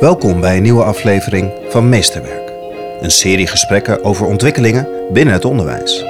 Welkom bij een nieuwe aflevering van Meesterwerk. Een serie gesprekken over ontwikkelingen binnen het onderwijs.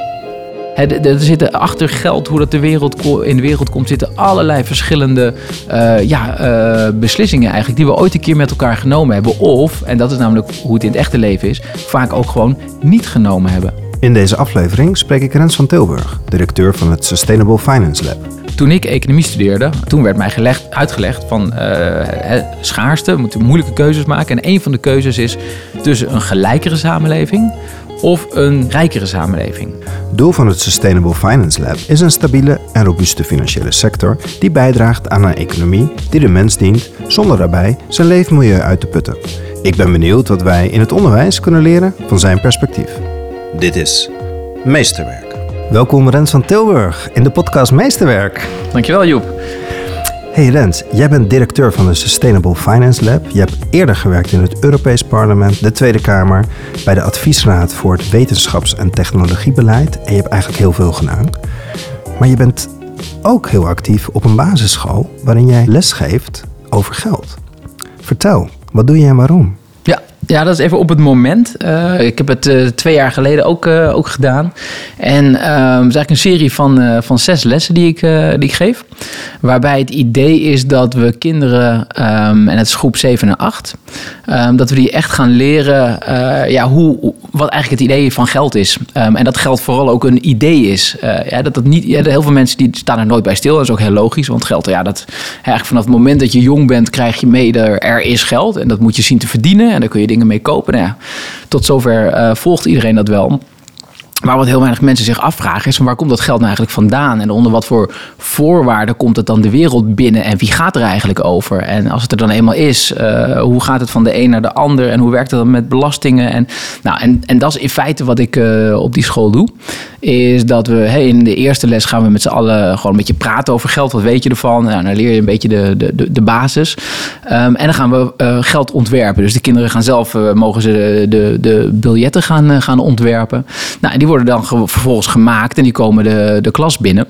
er zitten achter geld, hoe dat de wereld, in de wereld komt, zitten allerlei verschillende uh, ja, uh, beslissingen eigenlijk die we ooit een keer met elkaar genomen hebben. Of, en dat is namelijk hoe het in het echte leven is, vaak ook gewoon niet genomen hebben. In deze aflevering spreek ik Rens van Tilburg, directeur van het Sustainable Finance Lab. Toen ik economie studeerde, toen werd mij gelegd, uitgelegd van uh, schaarste, we moeten moeilijke keuzes maken. En een van de keuzes is tussen een gelijkere samenleving of een rijkere samenleving. Doel van het Sustainable Finance Lab is een stabiele en robuuste financiële sector die bijdraagt aan een economie die de mens dient zonder daarbij zijn leefmilieu uit te putten. Ik ben benieuwd wat wij in het onderwijs kunnen leren van zijn perspectief. Dit is Meesterwerk. Welkom Rens van Tilburg in de podcast Meesterwerk. Dankjewel Joep. Hey Rens, jij bent directeur van de Sustainable Finance Lab. Je hebt eerder gewerkt in het Europees Parlement, de Tweede Kamer, bij de Adviesraad voor het Wetenschaps- en Technologiebeleid. En je hebt eigenlijk heel veel gedaan. Maar je bent ook heel actief op een basisschool waarin jij lesgeeft over geld. Vertel, wat doe je en waarom? Ja, dat is even op het moment. Uh, ik heb het uh, twee jaar geleden ook, uh, ook gedaan. En het is eigenlijk een serie van, van zes lessen die ik, die geef. Waarbij het idee is dat we kinderen, um, en het is groep 7 en 8, um, dat we die echt gaan leren ja, hoe, wat eigenlijk het idee van geld is. En dat geld vooral ook een idee is. ja, dat dat niet, ja, heel veel mensen die staan er nooit bij stil. Dat is ook heel logisch, want geld, ja, dat, eigenlijk vanaf het moment dat je jong bent, krijg je mee, er, er is geld. En dat moet je zien te verdienen. En dan kun je dingen mee kopen. Nou tot zover uh, volgt iedereen dat wel. Maar wat heel weinig mensen zich afvragen is: waar komt dat geld nou eigenlijk vandaan? En onder wat voor voorwaarden komt het dan de wereld binnen? En wie gaat er eigenlijk over? En als het er dan eenmaal is, uh, hoe gaat het van de een naar de ander? En hoe werkt het dan met belastingen? En, nou, en, en dat is in feite wat ik uh, op die school doe. Is dat we in de eerste les gaan we met z'n allen gewoon een beetje praten over geld. Wat weet je ervan? Nou, dan leer je een beetje de, de, de, basis. Um, en dan gaan we uh, geld ontwerpen. Dus de kinderen gaan zelf, mogen ze de, de, de biljetten gaan, gaan ontwerpen. Nou, en die worden dan vervolgens gemaakt en die komen de, de klas binnen.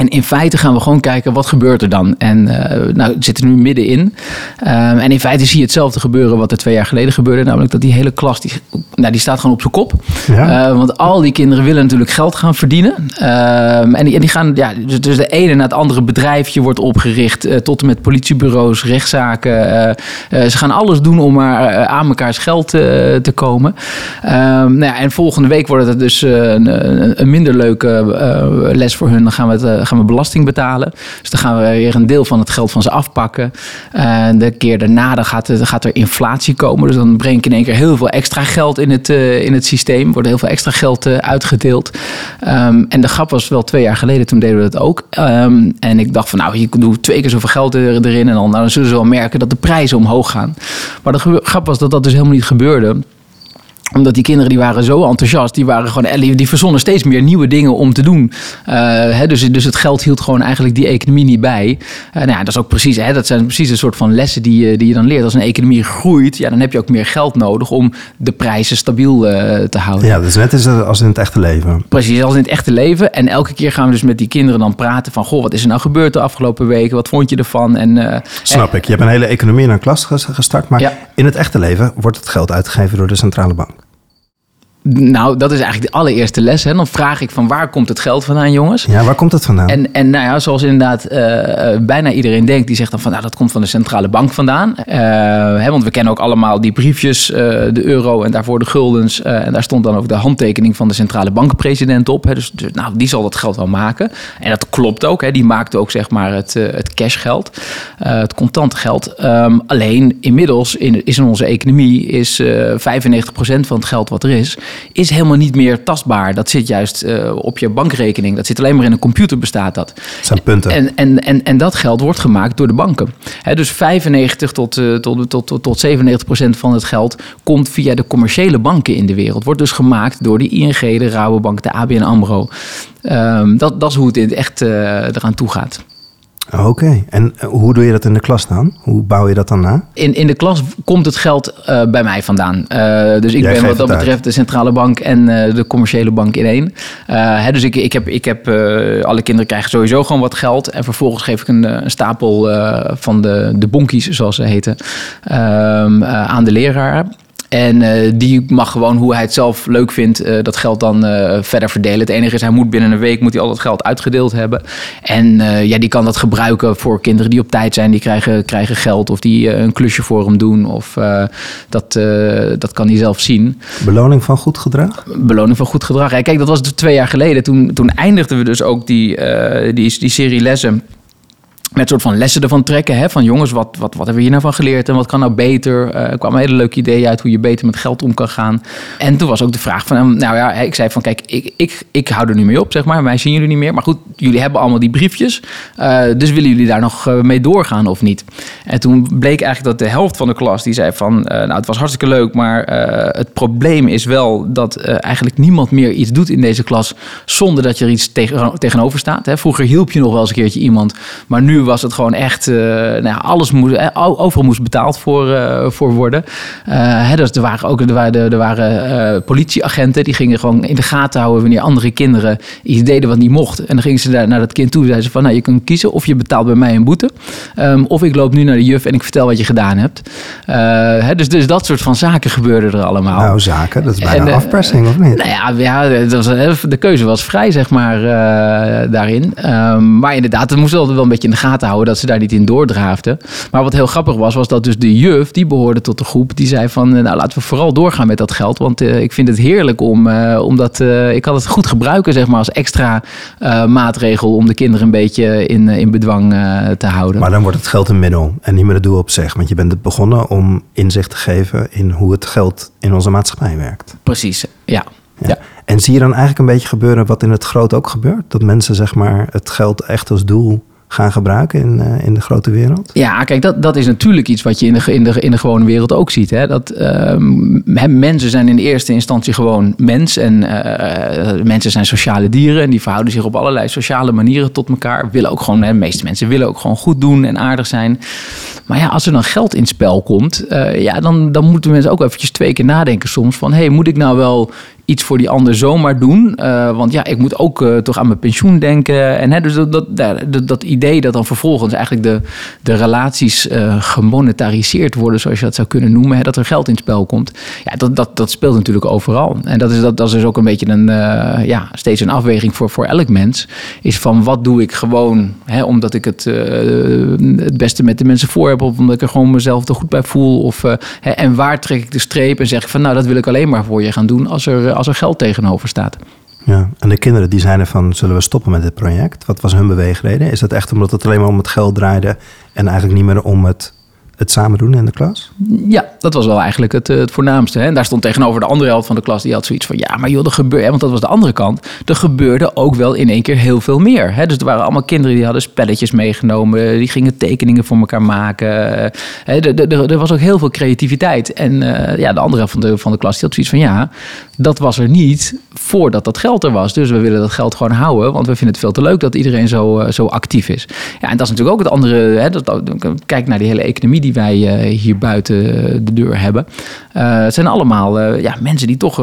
En in feite gaan we gewoon kijken wat gebeurt er dan. En uh, nou, we zitten nu middenin. Um, en in feite zie je hetzelfde gebeuren wat er twee jaar geleden gebeurde. Namelijk dat die hele klas, die, nou, die staat gewoon op zijn kop. Ja. Uh, want al die kinderen willen natuurlijk geld gaan verdienen. Um, en, die, en die gaan, ja, dus, dus de ene na het andere bedrijfje wordt opgericht. Uh, tot en met politiebureaus, rechtszaken. ze gaan alles doen om maar aan mekaars geld te komen. Um, nou ja, en volgende week wordt het dus een, een, minder leuke les voor hun. Dan gaan we het gaan we belasting betalen. Dus dan gaan we weer een deel van het geld van ze afpakken. Uh, de keer daarna dan gaat, er, gaat er inflatie komen. Dus dan breng ik in één keer heel veel extra geld in het, uh, in het systeem. Wordt heel veel extra geld uh, uitgedeeld. Um, en de grap was wel twee jaar geleden, toen deden we dat ook. Um, en ik dacht van nou, je doet twee keer zoveel geld erin. En dan, nou, dan zullen ze wel merken dat de prijzen omhoog gaan. Maar de grap was dat dat dus helemaal niet gebeurde omdat die kinderen die waren zo enthousiast, die waren gewoon, die, die verzonnen steeds meer nieuwe dingen om te doen. Uh, hè, dus, dus het geld hield gewoon eigenlijk die economie niet bij. Uh, nou ja, dat is ook precies, hè, dat zijn precies een soort van lessen die, die je dan leert. Als een economie groeit, ja, dan heb je ook meer geld nodig om de prijzen stabiel uh, te houden. Ja, dus net als in het echte leven. Precies, als in het echte leven. En elke keer gaan we dus met die kinderen dan praten van, goh, wat is er nou gebeurd de afgelopen weken? Wat vond je ervan? En, Snap ik. Je hebt een hele economie in een klas gestart, maar ja. in het echte leven wordt het geld uitgegeven door de centrale bank. Nou, dat is eigenlijk de allereerste les. Hè. Dan vraag ik van waar komt het geld vandaan, jongens? Ja, waar komt het vandaan? En, en nou ja, zoals inderdaad uh, bijna iedereen denkt, die zegt dan van nou, dat komt van de centrale bank vandaan. Uh, hè, want we kennen ook allemaal die briefjes, de euro en daarvoor de guldens. en daar stond dan ook de handtekening van de centrale bankpresident op. Hè. Dus, dus, nou, die zal dat geld wel maken. En dat klopt ook. Hè. Die maakte ook zeg maar het, het cashgeld, het contante geld. Um, alleen inmiddels in, is in onze economie is 95% van het geld wat er is is helemaal niet meer tastbaar. Dat zit juist uh, op je bankrekening. Dat zit alleen maar in een computer bestaat dat. Dat zijn punten. En, en, en, en dat geld wordt gemaakt door de banken. He, dus 95 tot, uh, tot, tot, tot, tot 97 procent van het geld komt via de commerciële banken in de wereld. Wordt dus gemaakt door de ING, de Rabobank, de ABN AMRO. Um, dat, dat is hoe het echt uh, eraan toe gaat. Oké, en eh, hoe doe je dat in de klas dan? Hoe bouw je dat dan na? In, in de klas komt het geld uh, bij mij vandaan. Uh, dus ik Jij ben wat dat betreft de centrale bank en uh, de commerciële bank in één. Hè, dus ik, ik heb, ik heb alle kinderen krijgen sowieso gewoon wat geld. En vervolgens geef ik een, een stapel van de, de bonkies, zoals ze heten, ehm, aan de leraar. En uh, die mag gewoon, hoe hij het zelf leuk vindt, uh, dat geld dan uh, verder verdelen. Het enige is, hij moet binnen een week moet hij al dat geld uitgedeeld hebben. En ja, die kan dat gebruiken voor kinderen die op tijd zijn. Die krijgen, krijgen geld of die een klusje voor hem doen. Of dat, dat kan hij zelf zien. Beloning van goed gedrag? Beloning van goed gedrag. Ja, kijk, dat was twee jaar geleden. Toen, toen eindigden we dus ook die, die, die serie lessen met soort van lessen ervan trekken. Hè? Van jongens, wat, wat, wat hebben we hier nou van geleerd en wat kan nou beter? Uh, er kwamen hele leuke ideeën uit hoe je beter met geld om kan gaan. En toen was ook de vraag van, nou ja, ik zei van kijk, ik, ik, ik hou er nu mee op, zeg maar. Wij zien jullie niet meer. Maar goed, jullie hebben allemaal die briefjes. Uh, dus willen jullie daar nog uh, mee doorgaan of niet? En toen bleek eigenlijk dat de helft van de klas die zei van, nou het was hartstikke leuk, maar het probleem is wel dat eigenlijk niemand meer iets doet in deze klas zonder dat je er iets tegen, tegenover staat. Hè? Vroeger hielp je nog wel eens een keertje iemand, maar nu was het gewoon echt, uh, nou alles moest, eh, overal moest betaald voor, uh, voor worden. hè, dus er waren ook er waren, er waren politieagenten die gingen gewoon in de gaten houden wanneer andere kinderen iets deden wat niet mocht. En dan gingen ze daar naar dat kind toe en zeiden ze van, nou je kunt kiezen of je betaalt bij mij een boete, um, of ik loop nu naar de juf en ik vertel wat je gedaan hebt. hè, dus, dus dat soort van zaken gebeurden er allemaal. Nou, zaken, dat is bijna en, afpersing, of niet? Nou ja, ja dat was, de keuze was vrij, zeg maar, daarin. Um, maar inderdaad, het moest altijd wel een beetje in de gaten houden dat ze daar niet in doordraafden. Maar wat heel grappig was, was dat dus de juf, die behoorde tot de groep, die zei van, nou laten we vooral doorgaan met dat geld. Want uh, ik vind het heerlijk om, uh, omdat uh, ik kan het goed gebruiken, zeg maar, als extra maatregel om de kinderen een beetje in, in bedwang te houden. Maar dan wordt het geld een middel en niet meer het doel op zich. Want je bent begonnen om inzicht te geven in hoe het geld in onze maatschappij werkt. Precies, ja. Ja. ja. En zie je dan eigenlijk een beetje gebeuren wat in het groot ook gebeurt? Dat mensen zeg maar het geld echt als doel gaan gebruiken in, uh, in de grote wereld? Ja, kijk, dat, dat is natuurlijk iets wat je in de, in de, in de gewone wereld ook ziet. Hè? Dat uh, mensen zijn in de eerste instantie gewoon mens. En uh, mensen zijn sociale dieren. En die verhouden zich op allerlei sociale manieren tot elkaar. Willen ook gewoon, hè, de meeste mensen willen ook gewoon goed doen en aardig zijn. Maar ja, als er dan geld in spel komt, ja, dan, dan moeten mensen ook eventjes twee keer nadenken soms. Van, hey, moet ik nou wel iets voor die ander zomaar doen. Uh, want ja, ik moet ook uh, toch aan mijn pensioen denken. En hè, dus dat, dat, dat, idee dat dan vervolgens eigenlijk de, de relaties uh, gemonetariseerd worden, zoals je dat zou kunnen noemen, hè, dat er geld in spel komt. Ja, dat, dat, dat speelt natuurlijk overal. En dat is, dat, dat is dus ook een beetje een, ja, steeds een afweging voor, voor elk mens. Is van wat doe ik gewoon, hè, omdat ik het, het beste met de mensen voor heb, of omdat ik er gewoon mezelf er goed bij voel. Of, hè, en waar trek ik de streep en zeg van nou, dat wil ik alleen maar voor je gaan doen als er als er geld tegenover staat. Ja, en de kinderen die zijn van, zullen we stoppen met dit project? Wat was hun beweegreden? Is dat echt omdat het alleen maar om het geld draaide en eigenlijk niet meer om het het samen doen in de klas? Ja, dat was wel eigenlijk het, eh, het voornaamste. Hè? En daar stond tegenover de andere helft van de klas, die had zoiets van: ja, maar joh, er gebeurde, want dat was de andere kant. Er gebeurde ook wel in één keer heel veel meer. Hè? Dus er waren allemaal kinderen die hadden spelletjes meegenomen, die gingen tekeningen voor elkaar maken. Hè? Er, was ook heel veel creativiteit. En uh, ja, de andere helft van de, van de klas die had zoiets van: ja, dat was er niet voordat dat geld er was. Dus we willen dat geld gewoon houden, want we vinden het veel te leuk dat iedereen zo, uh, zo actief is. Ja, en dat is natuurlijk ook het andere. Hè? Dat, kijk naar die hele economie die wij uh, hier buiten de deur hebben. Uh, het zijn allemaal ja, mensen die toch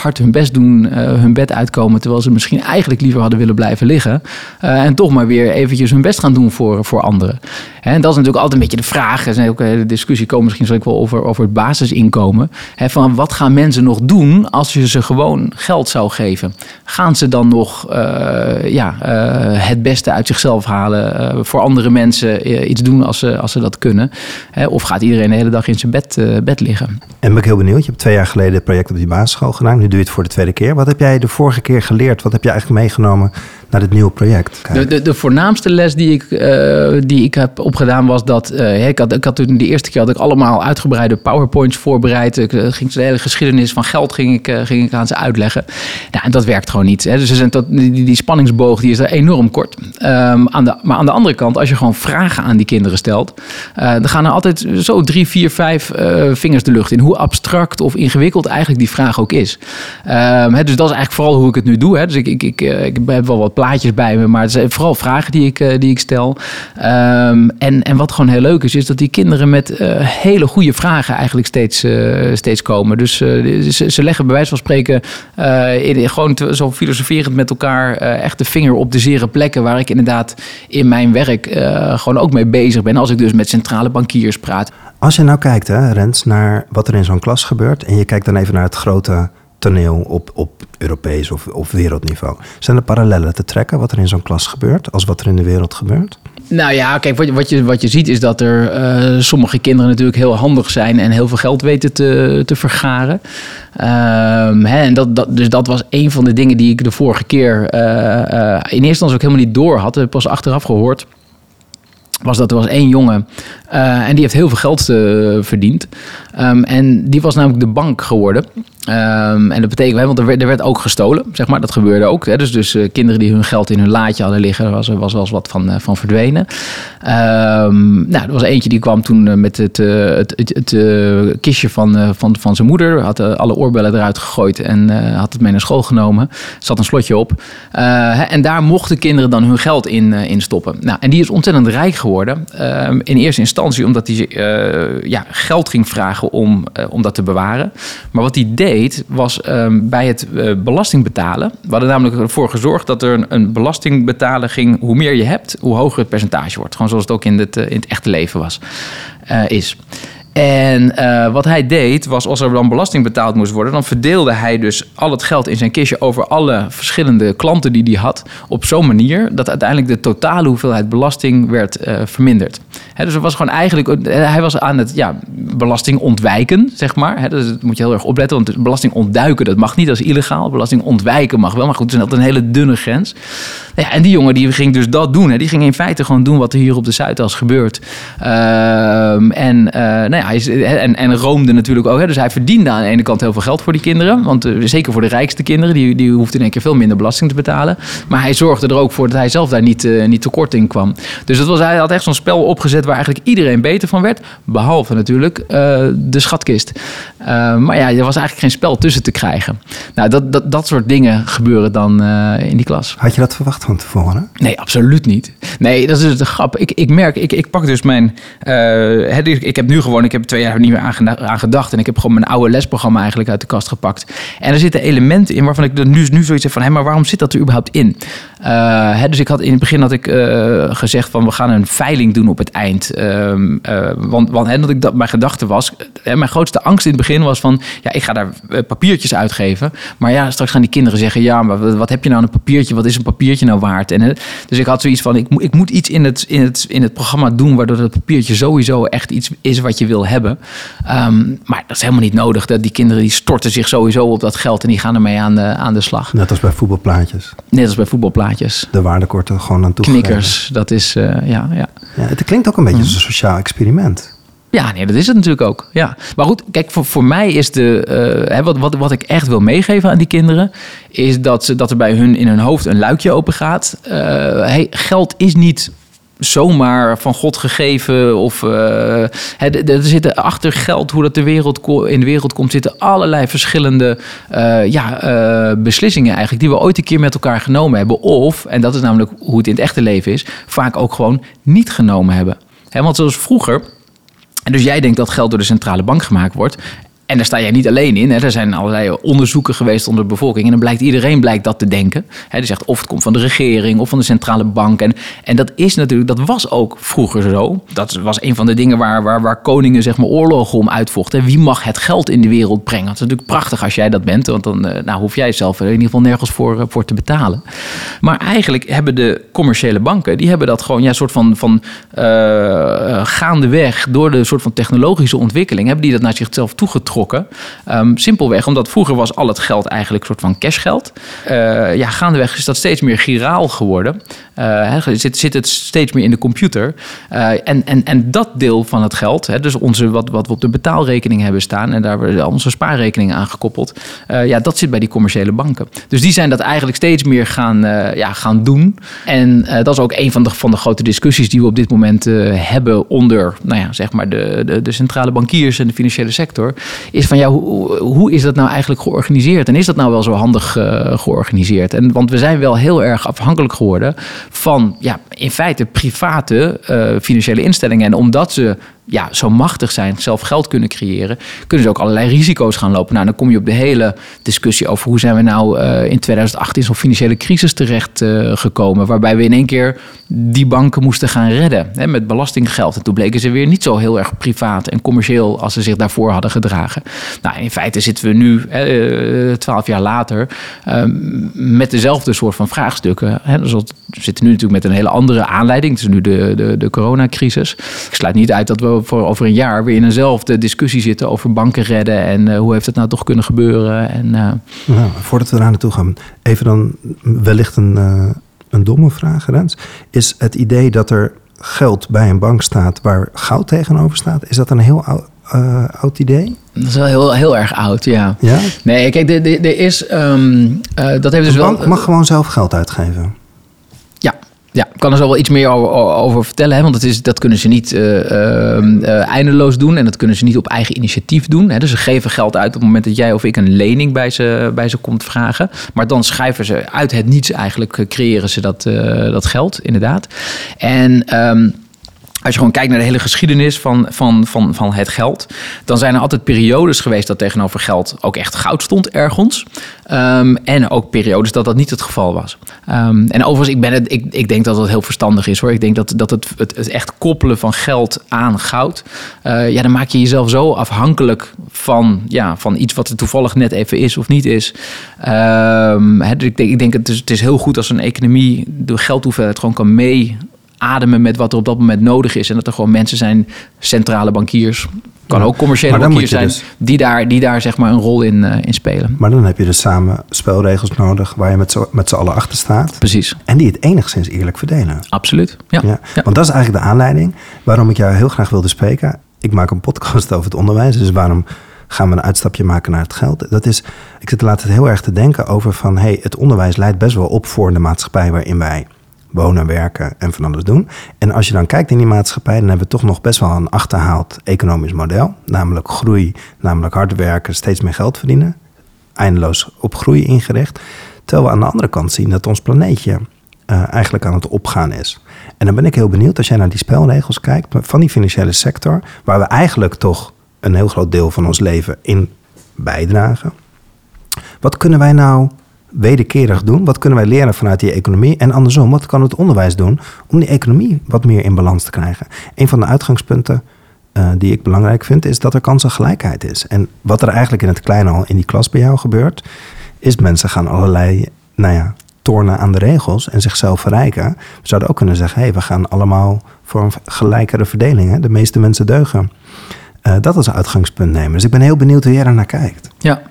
hard hun best doen, hun bed uitkomen, terwijl ze misschien eigenlijk liever hadden willen blijven liggen. en toch maar weer eventjes hun best gaan doen voor, voor anderen. En dat is natuurlijk altijd een beetje de vraag. Er zijn ook de discussie komen misschien zal ik wel over, over het basisinkomen. Hè, van wat gaan mensen nog doen als je ze gewoon geld zou geven? Gaan ze dan nog ja, het beste uit zichzelf halen, voor andere mensen iets doen als ze, als ze dat kunnen? Of gaat iedereen de hele dag in zijn bed, uh, bed liggen? En ben ik heel benieuwd. Je hebt twee jaar geleden het project op die basisschool gedaan. Nu doe je het voor de tweede keer. Wat heb jij de vorige keer geleerd? Wat heb je eigenlijk meegenomen naar dit nieuwe project? De, de, de, voornaamste les die ik, uh, die ik heb opgedaan was dat... Uh, ik, had, ik had toen de eerste keer had ik allemaal uitgebreide powerpoints voorbereid. Ik ging de hele geschiedenis van geld ging ik, ging ik aan ze uitleggen. Nou, en dat werkt gewoon niet. Hè. Dus er zijn dat, die, die spanningsboog die is er enorm kort. Um, aan de, maar aan de andere kant, als je gewoon vragen aan die kinderen stelt... dan gaan er altijd zo drie, vier, vijf vingers de lucht in. Hoe abstract of ingewikkeld eigenlijk die vraag ook is. Um, hè, dus dat is eigenlijk vooral hoe ik het nu doe. Hè. Dus ik, ik, ik, ik heb wel wat plaatjes bij me, maar het zijn vooral vragen die ik, die ik stel. Ehm, en, en wat gewoon heel leuk is, is dat die kinderen met hele goede vragen eigenlijk steeds, steeds komen. Dus ze, ze, leggen bij wijze van spreken in, gewoon zo filosoferend met elkaar echt de vinger op de zere plekken waar ik inderdaad in mijn werk gewoon ook mee bezig ben. Als ik dus met centrale bankiers praat. Als je nou kijkt, hè, Rens, naar wat er in zo'n klas gebeurt. en je kijkt dan even naar het grote toneel op, op Europees of, of wereldniveau. Zijn er parallellen te trekken wat er in zo'n klas gebeurt, als wat er in de wereld gebeurt? Nou ja, kijk, wat je, wat je, wat je ziet is dat er uh, sommige kinderen natuurlijk heel handig zijn en heel veel geld weten te, te vergaren. Um, hè, en dat, dat, dus dat was een van de dingen die ik de vorige keer uh, uh, in eerste instantie ook helemaal niet door had. Pas achteraf gehoord was dat er was één jongen uh, en die heeft heel veel geld uh, verdiend. Um, en die was namelijk de bank geworden. Um, en dat betekent, want er werd, er werd ook gestolen, zeg maar. Dat gebeurde ook. Hè. Dus, dus uh, kinderen die hun geld in hun laadje hadden liggen, was er was wel eens wat van, van verdwenen. Um, nou, er was eentje die kwam toen met het, het, het, het kistje van, van, van zijn moeder. Had alle oorbellen eruit gegooid en had het mee naar school genomen. zat een slotje op. en daar mochten kinderen dan hun geld in, in stoppen. Nou, en die is ontzettend rijk geworden. in eerste instantie omdat hij ja, geld ging vragen om, om dat te bewaren. Maar wat hij deed, was um, bij het uh, belasting betalen. We hadden namelijk ervoor gezorgd dat er een, belasting betalen ging. Hoe meer je hebt, hoe hoger het percentage wordt. Gewoon zoals het ook in het, in het echte leven was, is. En wat hij deed, was als er dan belasting betaald moest worden, dan verdeelde hij dus al het geld in zijn kistje over alle verschillende klanten die hij had. Op zo'n manier dat uiteindelijk de totale hoeveelheid belasting werd verminderd. He, dus het was gewoon eigenlijk, hij was aan het ja, belasting ontwijken, zeg maar. He, dus dat moet je heel erg opletten, want belasting ontduiken, dat mag niet, is illegaal. Belasting ontwijken mag wel, maar goed, het is altijd een hele dunne grens. Ja, en die jongen die ging dus dat doen. Hè. Die ging in feite gewoon doen wat er hier op de Zuidas gebeurt. Uh, en, uh, nou ja, hij, en, en roomde natuurlijk ook. Dus hij verdiende aan de ene kant heel veel geld voor die kinderen. Want uh, zeker voor de rijkste kinderen, die, die hoefden in één keer veel minder belasting te betalen. Maar hij zorgde er ook voor dat hij zelf daar niet, niet tekort in kwam. Dus dat was, hij had echt zo'n spel opgezet waar eigenlijk iedereen beter van werd. Behalve natuurlijk de schatkist. maar ja, er was eigenlijk geen spel tussen te krijgen. Nou, dat, dat, dat soort dingen gebeuren dan in die klas. Had je dat verwacht? van tevoren? Nee, absoluut niet. Nee, dat is dus de grap. Ik, ik merk, ik, ik pak dus mijn... Uh, ik heb nu gewoon, ik heb twee jaar niet meer aan gedacht. En ik heb gewoon mijn oude lesprogramma eigenlijk uit de kast gepakt. En er zitten elementen in waarvan ik nu, nu zoiets heb van... Hé, maar waarom zit dat er überhaupt in? Hè, dus ik had in het begin had ik gezegd van... we gaan een veiling doen op het eind. Ehm, want want hè, dat ik dat mijn gedachte was... mijn grootste angst in het begin was van... ja, ik ga daar papiertjes uitgeven. Maar ja, straks gaan die kinderen zeggen... ja, maar wat heb je nou een papiertje? Wat is een papiertje nou? waard? En, dus ik had zoiets van, ik, ik moet iets in het, in, het, in het programma doen... waardoor het papiertje sowieso echt iets is wat je wil hebben. Um, maar dat is helemaal niet nodig. Dat die kinderen die storten zich sowieso op dat geld... en die gaan ermee aan de, aan de slag. Net als bij voetbalplaatjes. Net als bij voetbalplaatjes. De waardekorten gewoon aan toe. Knikkers, dat is, uh, ja, ja. ja. Het klinkt ook een beetje als een sociaal experiment. Ja, nee, dat is het natuurlijk ook. Ja. Maar goed, kijk, voor, voor mij is de. Uh, hè, wat, wat, wat ik echt wil meegeven aan die kinderen. is dat, ze, dat er bij hun in hun hoofd een luikje open gaat. Uh, hey, geld is niet zomaar van God gegeven. Of uh, er zitten achter geld, hoe dat de wereld in de wereld komt, zitten allerlei verschillende uh, ja, uh, beslissingen eigenlijk. Die we ooit een keer met elkaar genomen hebben. Of, en dat is namelijk hoe het in het echte leven is, vaak ook gewoon niet genomen hebben. Want zoals vroeger en dus jij denkt dat geld door de centrale bank gemaakt wordt. En daar sta jij niet alleen in. Hè. Er zijn allerlei onderzoeken geweest onder de bevolking. En dan blijkt iedereen blijkt dat te denken. Hè, die zegt of het komt van de regering of van de centrale bank. En, en dat is natuurlijk, dat was ook vroeger zo. Dat was een van de dingen waar, waar, waar koningen zeg maar oorlogen om uitvochten. Wie mag het geld in de wereld brengen? Dat is natuurlijk prachtig als jij dat bent. Want dan uh, nou, hoef jij zelf in ieder geval nergens voor, uh, voor te betalen. Maar eigenlijk hebben de commerciële banken, die hebben dat gewoon ja, soort van, van uh, gaandeweg door de soort van technologische ontwikkeling, hebben die dat naar zichzelf toegetrokken Um, simpelweg omdat vroeger was al het geld eigenlijk een soort van cashgeld. Uh, ja, gaandeweg is dat steeds meer giraal geworden. Uh, zit, zit het steeds meer in de computer. Uh, en, en, en dat deel van het geld, dus onze, wat, wat we op de betaalrekening hebben staan... en daar hebben we onze spaarrekeningen aan gekoppeld... ja, dat zit bij die commerciële banken. Dus die zijn dat eigenlijk steeds meer gaan, ja, gaan doen. En dat is ook een van de, van de grote discussies die we op dit moment hebben... onder nou ja, zeg maar de, de centrale bankiers en de financiële sector is van ja, hoe, hoe is dat nou eigenlijk georganiseerd? En is dat nou wel zo handig uh, georganiseerd? En, want we zijn wel heel erg afhankelijk geworden van ja, in feite private uh, financiële instellingen. En omdat ze ja, zo machtig zijn, zelf geld kunnen creëren, kunnen ze ook allerlei risico's gaan lopen. Nou, dan kom je op de hele discussie over hoe zijn we nou uh, in 2008 in zo'n financiële crisis terecht uh, gekomen, waarbij we in één keer die banken moesten gaan redden hè, met belastinggeld. En toen bleken ze weer niet zo heel erg privaat en commercieel als ze zich daarvoor hadden gedragen. Nou, in feite zitten we nu, uh, twaalf jaar later, met dezelfde soort van vraagstukken. Hè. Dus we zitten nu natuurlijk met een hele andere aanleiding. Het is nu de, de, de coronacrisis. Ik sluit niet uit dat we voor over een jaar weer in eenzelfde discussie zitten over banken redden en uh, hoe heeft het nou toch kunnen gebeuren. En, uh... nou, voordat we daar naartoe gaan, even dan wellicht een, uh, een domme vraag, Rens. Is het idee dat er geld bij een bank staat waar goud tegenover staat, is dat een heel oud, oud idee? Dat is wel heel, heel erg oud, ja. ja? Nee, kijk, er is. Um, dat heeft dus een wel. bank mag gewoon zelf geld uitgeven. Ja, ik kan er zo wel iets meer over, over vertellen. Hè? Want het is, dat kunnen ze niet uh, uh, eindeloos doen. En dat kunnen ze niet op eigen initiatief doen. Hè? Dus ze geven geld uit op het moment dat jij of ik een lening bij ze, bij ze komt vragen. Maar dan schrijven ze uit het niets eigenlijk, creëren ze dat, dat geld, inderdaad. En... Um, als je gewoon kijkt naar de hele geschiedenis van, van, van, van het geld, dan zijn er altijd periodes geweest dat tegenover geld ook echt goud stond ergens. Um, en ook periodes dat dat niet het geval was. Um, en overigens, ik, ben het, ik, ik denk dat dat heel verstandig is hoor. Ik denk dat, dat het, het, het echt koppelen van geld aan goud, uh, ja, dan maak je jezelf zo afhankelijk van, ja, van iets wat er toevallig net even is of niet is. He, dus ik denk, ik denk het, is, het is heel goed als een economie de geldhoeveelheid gewoon kan mee ademen met wat er op dat moment nodig is. En dat er gewoon mensen zijn, centrale bankiers, kan ja, ook commerciële bankiers zijn, dus, die, daar, die daar zeg maar een rol in, uh, in spelen. Maar dan heb je dus samen spelregels nodig waar je met z'n, met z'n allen achter staat. Precies. En die het enigszins eerlijk verdelen. Absoluut, ja. ja. ja. Want dat is eigenlijk de aanleiding waarom ik jou heel graag wilde spreken. Ik maak een podcast over het onderwijs, dus waarom gaan we een uitstapje maken naar het geld. Dat is, ik zit laat het heel erg te denken over van, hey, het onderwijs leidt best wel op voor de maatschappij waarin wij wonen, werken en van alles doen. En als je dan kijkt in die maatschappij, dan hebben we toch nog best wel een achterhaald economisch model. Namelijk groei, namelijk hard werken, steeds meer geld verdienen. Eindeloos op groei ingericht. Terwijl we aan de andere kant zien dat ons planeetje uh, eigenlijk aan het opgaan is. En dan ben ik heel benieuwd als jij naar die spelregels kijkt van die financiële sector, waar we eigenlijk toch een heel groot deel van ons leven in bijdragen. Wat kunnen wij nou wederkerig doen? Wat kunnen wij leren vanuit die economie? En andersom, wat kan het onderwijs doen om die economie wat meer in balans te krijgen? Een van de uitgangspunten uh, die ik belangrijk vind, is dat er kansengelijkheid is. En wat er eigenlijk in het kleine al in die klas bij jou gebeurt, is mensen gaan allerlei, nou ja, tornen aan de regels en zichzelf verrijken. We zouden ook kunnen zeggen, hé, hey, we gaan allemaal voor een gelijkere verdeling. Hè? De meeste mensen deugen. Uh, dat als uitgangspunt nemen. Dus ik ben heel benieuwd hoe jij daar naar kijkt. Ja,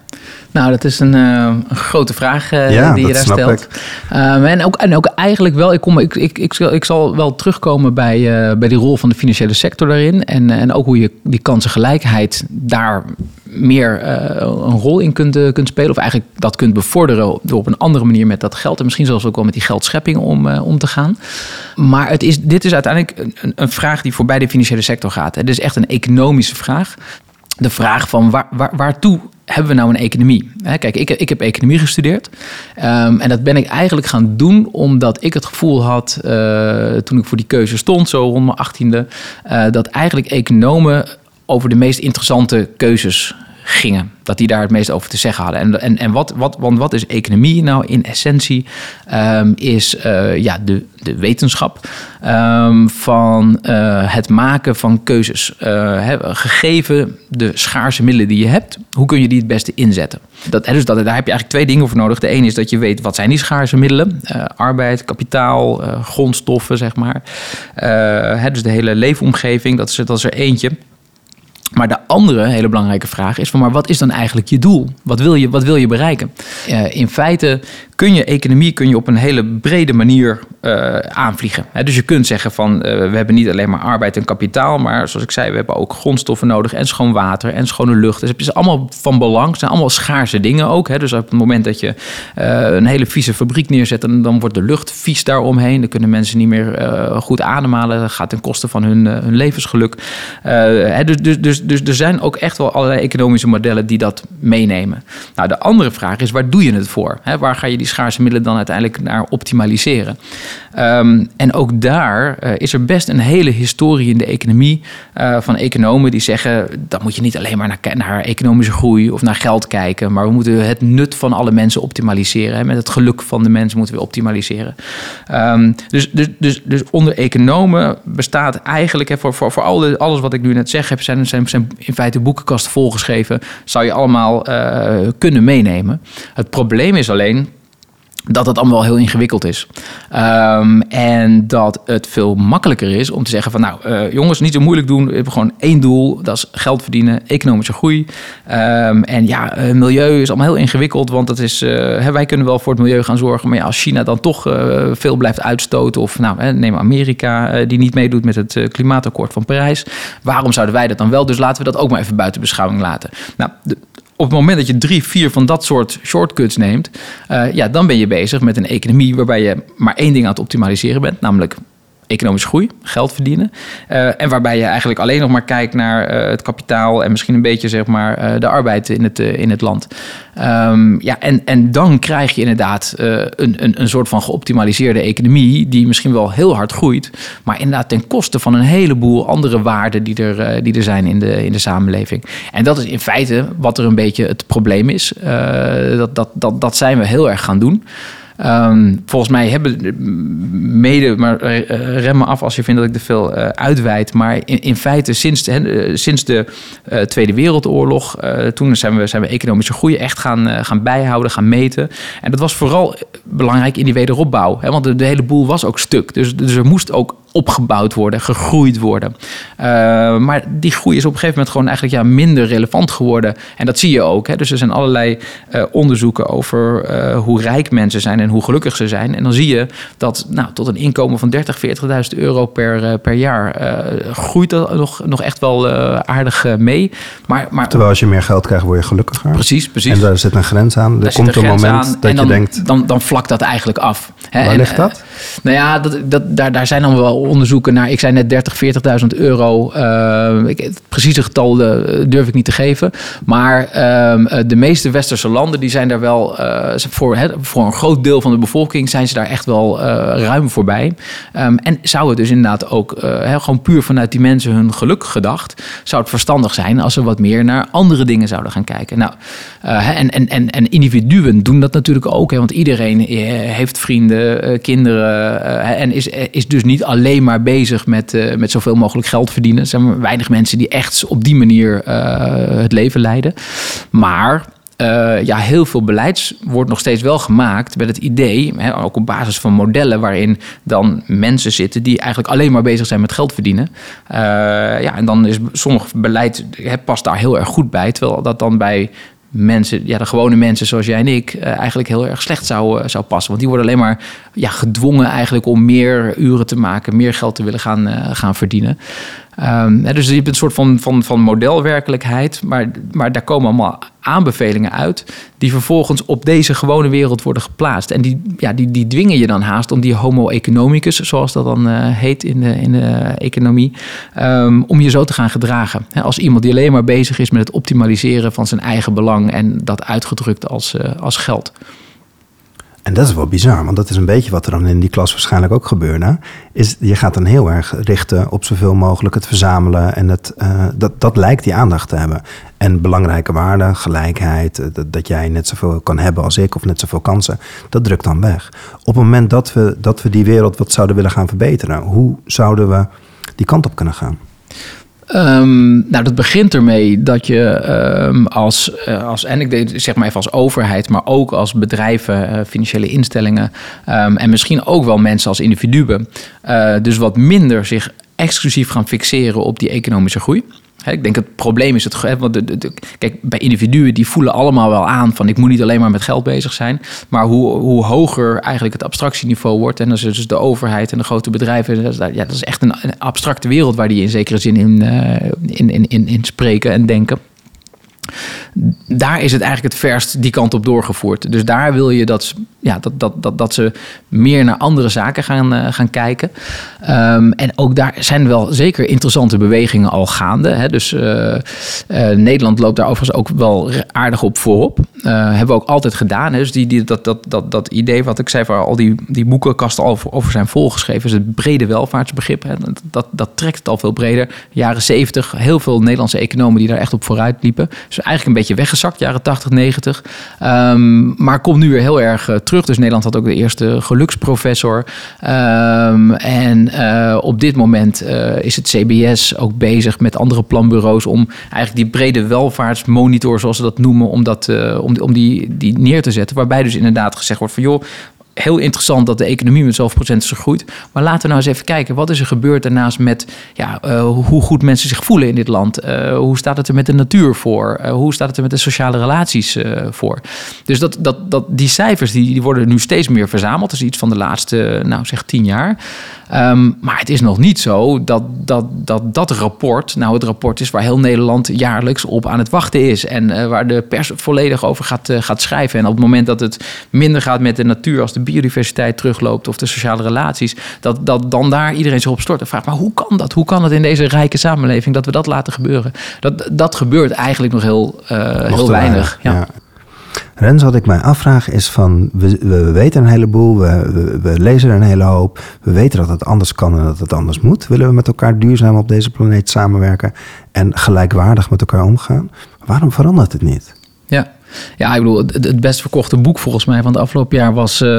nou, dat is een, uh, een grote vraag uh, ja, die je daar stelt. Um, en, ook, en ook eigenlijk wel, ik, kom, ik, ik, ik, ik zal wel terugkomen bij, uh, bij die rol van de financiële sector daarin. En, en ook hoe je die kansengelijkheid daar meer een rol in kunt, kunt spelen. Of eigenlijk dat kunt bevorderen door op een andere manier met dat geld. En misschien zelfs ook wel met die geldschepping om, om te gaan. Maar het is, dit is uiteindelijk een, een vraag die voorbij de financiële sector gaat. Het is echt een economische vraag de vraag van waar, waar, waartoe hebben we nou een economie? Kijk, ik, ik heb economie gestudeerd. Um, en dat ben ik eigenlijk gaan doen omdat ik het gevoel had, uh, toen ik voor die keuze stond, zo rond mijn achttiende, uh, dat eigenlijk economen over de meest interessante keuzes gingen. Dat die daar het meest over te zeggen hadden. En, en, en wat, wat, want wat is economie nou in essentie? Um, is uh, ja, de, de wetenschap um, van uh, het maken van keuzes. Uh, gegeven de schaarse middelen die je hebt, hoe kun je die het beste inzetten? Dat, dus dat, daar heb je eigenlijk twee dingen voor nodig. De ene is dat je weet wat zijn die schaarse middelen. arbeid, kapitaal, grondstoffen, zeg maar. dus de hele leefomgeving, dat is, dat is er eentje. Maar de andere hele belangrijke vraag is van, maar wat is dan eigenlijk je doel? Wat wil je, wat wil je bereiken? Uh, in feite kun je economie kun je op een hele brede manier uh, aanvliegen. dus je kunt zeggen van we hebben niet alleen maar arbeid en kapitaal, maar zoals ik zei, we hebben ook grondstoffen nodig en schoon water en schone lucht. Dus het is allemaal van belang. Het zijn allemaal schaarse dingen ook. Dus op het moment dat je een hele vieze fabriek neerzet, dan, dan wordt de lucht vies daaromheen. Dan kunnen mensen niet meer goed ademhalen. Dat gaat ten koste van hun, hun levensgeluk. dus, dus, dus, dus er zijn ook echt wel allerlei economische modellen die dat meenemen. Nou, de andere vraag is, waar doe je het voor? waar ga je die schaarse middelen dan uiteindelijk naar optimaliseren? Um, en ook daar uh, is er best een hele historie in de economie uh, van economen die zeggen... dat moet je niet alleen maar naar, naar, economische groei of naar geld kijken... maar we moeten het nut van alle mensen optimaliseren. Hè. Met het geluk van de mensen moeten we optimaliseren. Um, dus, dus, dus, dus onder economen bestaat eigenlijk... Hè, voor, voor, voor alle, alles wat ik nu net zeg heb... zijn, zijn, zijn in feite boekenkasten volgeschreven... zou je allemaal uh, kunnen meenemen. Het probleem is alleen dat het allemaal wel heel ingewikkeld is. Um, en dat het veel makkelijker is om te zeggen van... nou, uh, jongens, niet zo moeilijk doen. We hebben gewoon één doel. Dat is geld verdienen, economische groei. Um, en ja, uh, milieu is allemaal heel ingewikkeld. Want dat is, uh, wij kunnen wel voor het milieu gaan zorgen. Maar ja, als China dan toch veel blijft uitstoten... of nou, neem Amerika die niet meedoet met het klimaatakkoord van Parijs... waarom zouden wij dat dan wel? Dus laten we dat ook maar even buiten beschouwing laten. Nou, op het moment dat je drie, vier van dat soort shortcuts neemt, uh, ja, dan ben je bezig met een economie waarbij je maar één ding aan het optimaliseren bent, namelijk economische groei, geld verdienen. Uh, en waarbij je eigenlijk alleen nog maar kijkt naar uh, het kapitaal en misschien een beetje zeg maar uh, de arbeid in het, in het land. Um, ja, en, en dan krijg je inderdaad een, een, een soort van geoptimaliseerde economie die misschien wel heel hard groeit, maar inderdaad ten koste van een heleboel andere waarden die er, die er zijn in de, in de samenleving. En dat is in feite wat er een beetje het probleem is. dat, dat, dat, dat zijn we heel erg gaan doen. Um, volgens mij hebben mede, maar uh, rem me af als je vindt dat ik er veel uh, uitweid. Maar in, in feite, sinds de, sinds de Tweede Wereldoorlog, toen zijn we, zijn we economische groei echt gaan, gaan bijhouden, gaan meten. En dat was vooral belangrijk in die wederopbouw. Hè, want de, de hele boel was ook stuk. Dus, dus er moest ook opgebouwd worden, gegroeid worden. Uh, maar die groei is op een gegeven moment gewoon eigenlijk ja, minder relevant geworden. En dat zie je ook. Hè. Dus er zijn allerlei uh, onderzoeken over uh, hoe rijk mensen zijn en hoe gelukkig ze zijn. En dan zie je dat nou, tot een inkomen van 30, 40.000 euro per, per jaar groeit dat nog, nog echt wel aardig mee. Maar, maar, Terwijl als je meer geld krijgt, word je gelukkiger. Precies, precies. En daar zit een grens aan. Er komt een moment dat dan, je denkt... Dan, dan vlakt dat eigenlijk af. Hè. Waar en, ligt dat? Nou ja, dat, dat, daar, daar zijn dan wel onderzoeken naar. Ik zei net 30, 40.000 euro. Uh, ik, het precieze getal uh, durf ik niet te geven. Maar uh, de meeste westerse landen die zijn daar wel uh, voor, voor een groot deel van de bevolking zijn ze daar echt wel ruim voorbij. Um, en zou het dus inderdaad ook gewoon puur vanuit die mensen hun geluk gedacht, zou het verstandig zijn als ze wat meer naar andere dingen zouden gaan kijken. Nou, en, en, en, en individuen doen dat natuurlijk ook, hè, want iedereen heeft vrienden, kinderen en is, is dus niet alleen maar bezig met, uh, met zoveel mogelijk geld verdienen. Er zijn weinig mensen die echt op die manier het leven leiden. Maar ja, heel veel beleids wordt nog steeds wel gemaakt met het idee, hè, ook op basis van modellen waarin dan mensen zitten die eigenlijk alleen maar bezig zijn met geld verdienen. Ja, en dan is sommig beleid past daar heel erg goed bij, terwijl dat dan bij mensen, ja, de gewone mensen zoals jij en ik, uh, eigenlijk heel erg slecht zou, uh, zou passen. Want die worden alleen maar ja, gedwongen eigenlijk om meer uren te maken, meer geld te willen gaan, uh, gaan verdienen. Um, dus je hebt een soort van, van, van modelwerkelijkheid, maar, maar daar komen allemaal aanbevelingen uit die vervolgens op deze gewone wereld worden geplaatst. En die, ja, die, die dwingen je dan haast om die homo economicus, zoals dat dan uh, heet in de, in de economie, um, om je zo te gaan gedragen. als iemand die alleen maar bezig is met het optimaliseren van zijn eigen belang en dat uitgedrukt als, uh, als geld. En dat is wel bizar, want dat is een beetje wat er dan in die klas waarschijnlijk ook gebeurde. Is je gaat dan heel erg richten op zoveel mogelijk het verzamelen. En het, uh, dat, dat lijkt die aandacht te hebben. En belangrijke waarden, gelijkheid, eh, dat, dat, jij net zoveel kan hebben als ik of net zoveel kansen, dat drukt dan weg. Op het moment dat we, dat we die wereld wat zouden willen gaan verbeteren, hoe zouden we die kant op kunnen gaan? Um, nou, dat begint ermee dat je um, als, uh, als, en ik zeg maar even als overheid, maar ook als bedrijven, uh, financiële instellingen um, en misschien ook wel mensen als individuen, uh, dus wat minder zich exclusief gaan fixeren op die economische groei. Ik denk het probleem is het. Want de, kijk, bij individuen die voelen allemaal wel aan van ik moet niet alleen maar met geld bezig zijn. Maar hoe, hoe hoger eigenlijk het abstractieniveau wordt. En dan is dus de overheid en de grote bedrijven. Dat is, ja, dat is echt een, abstracte wereld waar die in zekere zin in, in, in, in, in spreken en denken daar is het eigenlijk het verst die kant op doorgevoerd. Dus daar wil je dat, ja, dat, dat, dat, dat ze meer naar andere zaken gaan, uh, gaan kijken. Um, en ook daar zijn wel zeker interessante bewegingen al gaande. Hè. Dus uh, uh, Nederland loopt daar overigens ook wel aardig op voorop. hebben we ook altijd gedaan. Hè. Dus die, die, dat, dat, dat, dat idee wat ik zei, waar al die, die boekenkasten al over zijn volgeschreven, is het brede welvaartsbegrip. Hè. Dat, dat, trekt het al veel breder. Jaren zeventig, heel veel Nederlandse economen die daar echt op vooruit liepen. Dus eigenlijk een beetje weggezakt, jaren 80, 90. Um, maar komt nu weer heel erg uh, terug. Dus Nederland had ook de eerste geluksprofessor. Um, en uh, op dit moment uh, is het CBS ook bezig met andere planbureaus om eigenlijk die brede welvaartsmonitor, zoals ze dat noemen, om, dat, om, om die, die neer te zetten. Waarbij dus inderdaad gezegd wordt van joh, heel interessant dat de economie met zoveel procent is gegroeid. Maar laten we nou eens even kijken, wat is er gebeurd daarnaast met ja, uh, hoe goed mensen zich voelen in dit land? Uh, hoe staat het er met de natuur voor? Uh, hoe staat het er met de sociale relaties voor? Dus dat, dat, dat, die cijfers die, die worden nu steeds meer verzameld. Dat is iets van de laatste, nou zeg tien jaar. Um, maar het is nog niet zo dat dat, dat dat rapport nou het rapport is waar heel Nederland jaarlijks op aan het wachten is. En waar de pers volledig over gaat, gaat schrijven. En op het moment dat het minder gaat met de natuur als de biodiversiteit terugloopt of de sociale relaties, dat, dat dan daar iedereen zich op stort en vraagt, maar hoe kan dat? Hoe kan het in deze rijke samenleving dat we dat laten gebeuren? Dat, dat gebeurt eigenlijk nog heel, uh, heel weinig. Ja. ja. Rens, wat ik mij afvraag is van, we, we weten een heleboel, we, we, we, lezen een hele hoop, we weten dat het anders kan en dat het anders moet. Willen we met elkaar duurzaam op deze planeet samenwerken en gelijkwaardig met elkaar omgaan? Waarom verandert het niet? Ja, ja, ik bedoel, het, best verkochte boek volgens mij van het afgelopen jaar was uh,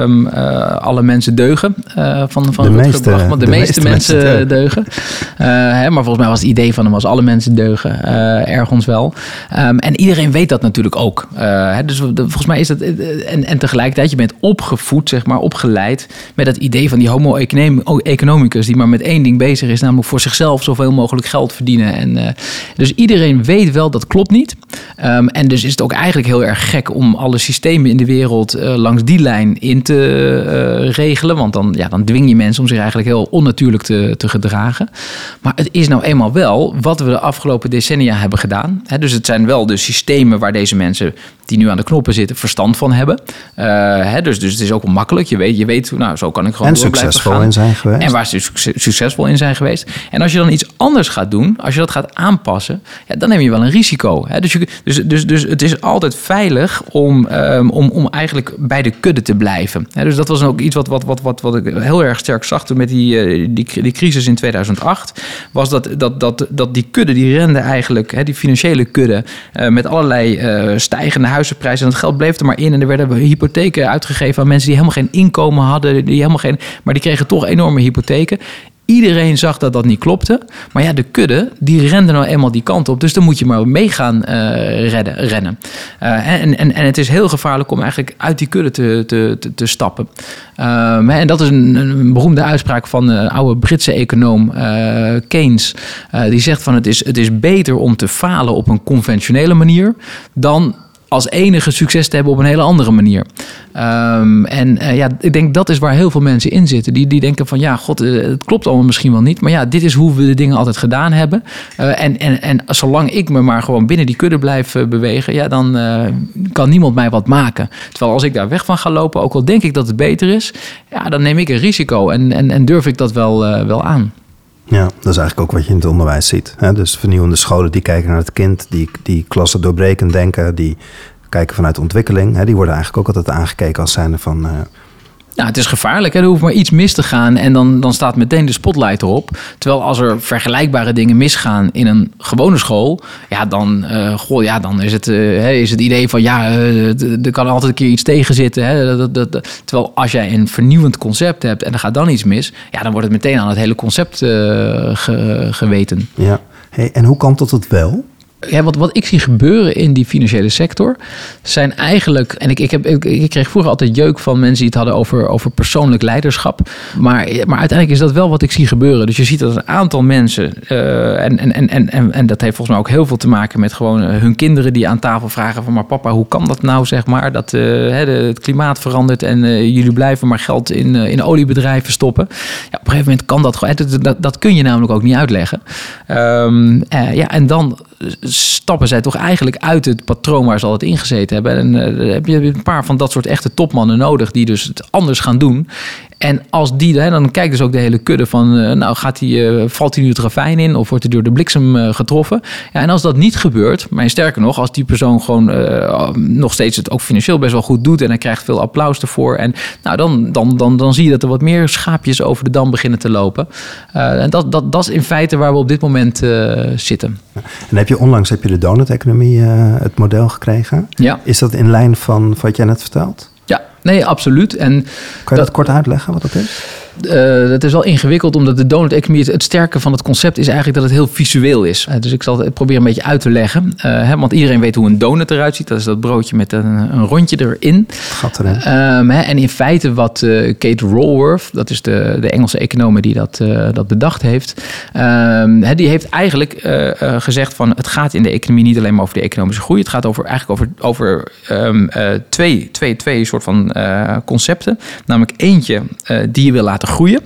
um, uh, Alle mensen deugen. Uh, van van de meeste, de, de, meeste, mensen, deugen. Hè, maar volgens mij was het idee van hem was alle mensen deugen. ergens wel. Um, en iedereen weet dat natuurlijk ook. Hè, dus volgens mij is dat. En, en tegelijkertijd, je bent opgevoed, zeg maar, opgeleid met het idee van die homo economicus die maar met één ding bezig is, namelijk voor zichzelf zoveel mogelijk geld verdienen. En, dus iedereen weet wel dat klopt niet. Um, en dus is het ook eigenlijk heel erg gek om alle systemen in de wereld uh, langs die lijn in te uh, regelen. Want dan, ja, dan dwing je mensen om zich eigenlijk heel onnatuurlijk te, te gedragen. Maar het is nou eenmaal wel wat we de afgelopen decennia hebben gedaan. He, dus het zijn wel de systemen waar deze mensen die nu aan de knoppen zitten verstand van hebben. Uh, hè, dus, dus het is ook makkelijk. Je weet, je weet nou, zo kan ik gewoon en succesvol gaan. in zijn geweest. En waar ze succesvol in zijn geweest. En als je dan iets anders gaat doen, als je dat gaat aanpassen, ja, dan neem je wel een risico. Dus, je, dus, dus, dus het is altijd veilig om, um, om, om eigenlijk bij de kudde te blijven. Dus dat was ook iets wat, wat, wat, wat, wat ik heel erg sterk zag toen met die, uh, die, die crisis in 2008. Was dat, dat, dat, dat die kudde, die rende eigenlijk, hè, die financiële kudde, uh, met allerlei stijgende huizenprijzen. En dat geld bleef er maar in. En er werden hypotheken uitgegeven aan mensen die helemaal geen inkomen hadden. Die helemaal geen, maar die kregen toch enorme hypotheken. Iedereen zag dat dat niet klopte. Maar ja, de kudde, die rende nou eenmaal die kant op. Dus dan moet je maar mee gaan uh, redden, rennen. Uh, en, en, en het is heel gevaarlijk om eigenlijk uit die kudde te, te, te, stappen. Uh, en dat is een, een, beroemde uitspraak van de oude Britse econoom Keynes. die zegt van het is, het is beter om te falen op een conventionele manier... dan als enige succes te hebben op een hele andere manier. Um, en uh, ja, ik denk dat is waar heel veel mensen in zitten. Die, die denken van ja, god, uh, het klopt allemaal misschien wel niet. Maar ja, dit is hoe we de dingen altijd gedaan hebben. Uh, en, en, en zolang ik me maar gewoon binnen die kudde blijf bewegen, ja, dan kan niemand mij wat maken. Terwijl als ik daar weg van ga lopen, ook al denk ik dat het beter is, ja, dan neem ik een risico en, en, en durf ik dat wel, wel aan. Ja, dat is eigenlijk ook wat je in het onderwijs ziet. Hè? Dus vernieuwende scholen die kijken naar het kind, die, die klassen doorbreken denken, die kijken vanuit ontwikkeling. Hè? Die worden eigenlijk ook altijd aangekeken als zijnde van... Nou, het is gevaarlijk. Hè? Er hoeft maar iets mis te gaan en dan, dan staat meteen de spotlight erop. Terwijl als er vergelijkbare dingen misgaan in een gewone school, ja, dan, uh, goh, ja, dan is, het, uh, is het idee van ja, uh, er kan altijd een keer iets tegen zitten. Hè? Dat, dat, dat, terwijl als jij een vernieuwend concept hebt en er gaat dan iets mis, ja, dan wordt het meteen aan het hele concept ge, geweten. Ja, hey, en hoe kan tot het wel? Ja, wat, wat ik zie gebeuren in die financiële sector zijn eigenlijk. En ik, ik, heb, ik, kreeg vroeger altijd jeuk van mensen die het hadden over, over persoonlijk leiderschap. Maar, maar uiteindelijk is dat wel wat ik zie gebeuren. Dus je ziet dat een aantal mensen. Uh, en, en, en, en, en dat heeft volgens mij ook heel veel te maken met gewoon uh, hun kinderen die aan tafel vragen: van maar papa, hoe kan dat nou, zeg maar? Dat uh, het klimaat verandert en jullie blijven maar geld in, in oliebedrijven stoppen. Ja, op een gegeven moment kan dat gewoon. Dat, dat, kun je namelijk ook niet uitleggen. Um, ja, en dan stappen zij toch eigenlijk uit het patroon waar ze altijd ingezeten hebben. En uh, heb je een paar van dat soort echte topmannen nodig die dus het anders gaan doen. En als die, hè, dan kijkt dus ook de hele kudde van, uh, nou gaat die, uh, valt hij nu het ravijn in of wordt hij door de bliksem uh, getroffen? Ja, en als dat niet gebeurt, maar sterker nog, als die persoon gewoon nog steeds het ook financieel best wel goed doet en hij krijgt veel applaus ervoor, en nou dan, dan, dan, dan zie je dat er wat meer schaapjes over de dam beginnen te lopen. en dat, dat, dat is in feite waar we op dit moment zitten. En heb je onlangs heb je de donut-economie het model gekregen? Ja. Is dat in lijn van wat jij net vertelt? Nee, absoluut. En kan je dat, dat kort uitleggen wat dat is? Uh, het is wel ingewikkeld, omdat de donut economie, het, sterke van het concept is eigenlijk dat het heel visueel is. Uh, dus ik zal het proberen een beetje uit te leggen. Uh, hè, want iedereen weet hoe een donut eruit ziet. Dat is dat broodje met een, een rondje erin. Gat erin. Um, hè, en in feite wat Kate Raworth, dat is de, de Engelse econoom die dat, dat bedacht heeft, um, hè, die heeft eigenlijk gezegd van het gaat in de economie niet alleen maar over de economische groei. Het gaat over, eigenlijk over, over um, twee, twee, twee soort van concepten. Namelijk eentje die je wil laten groeien.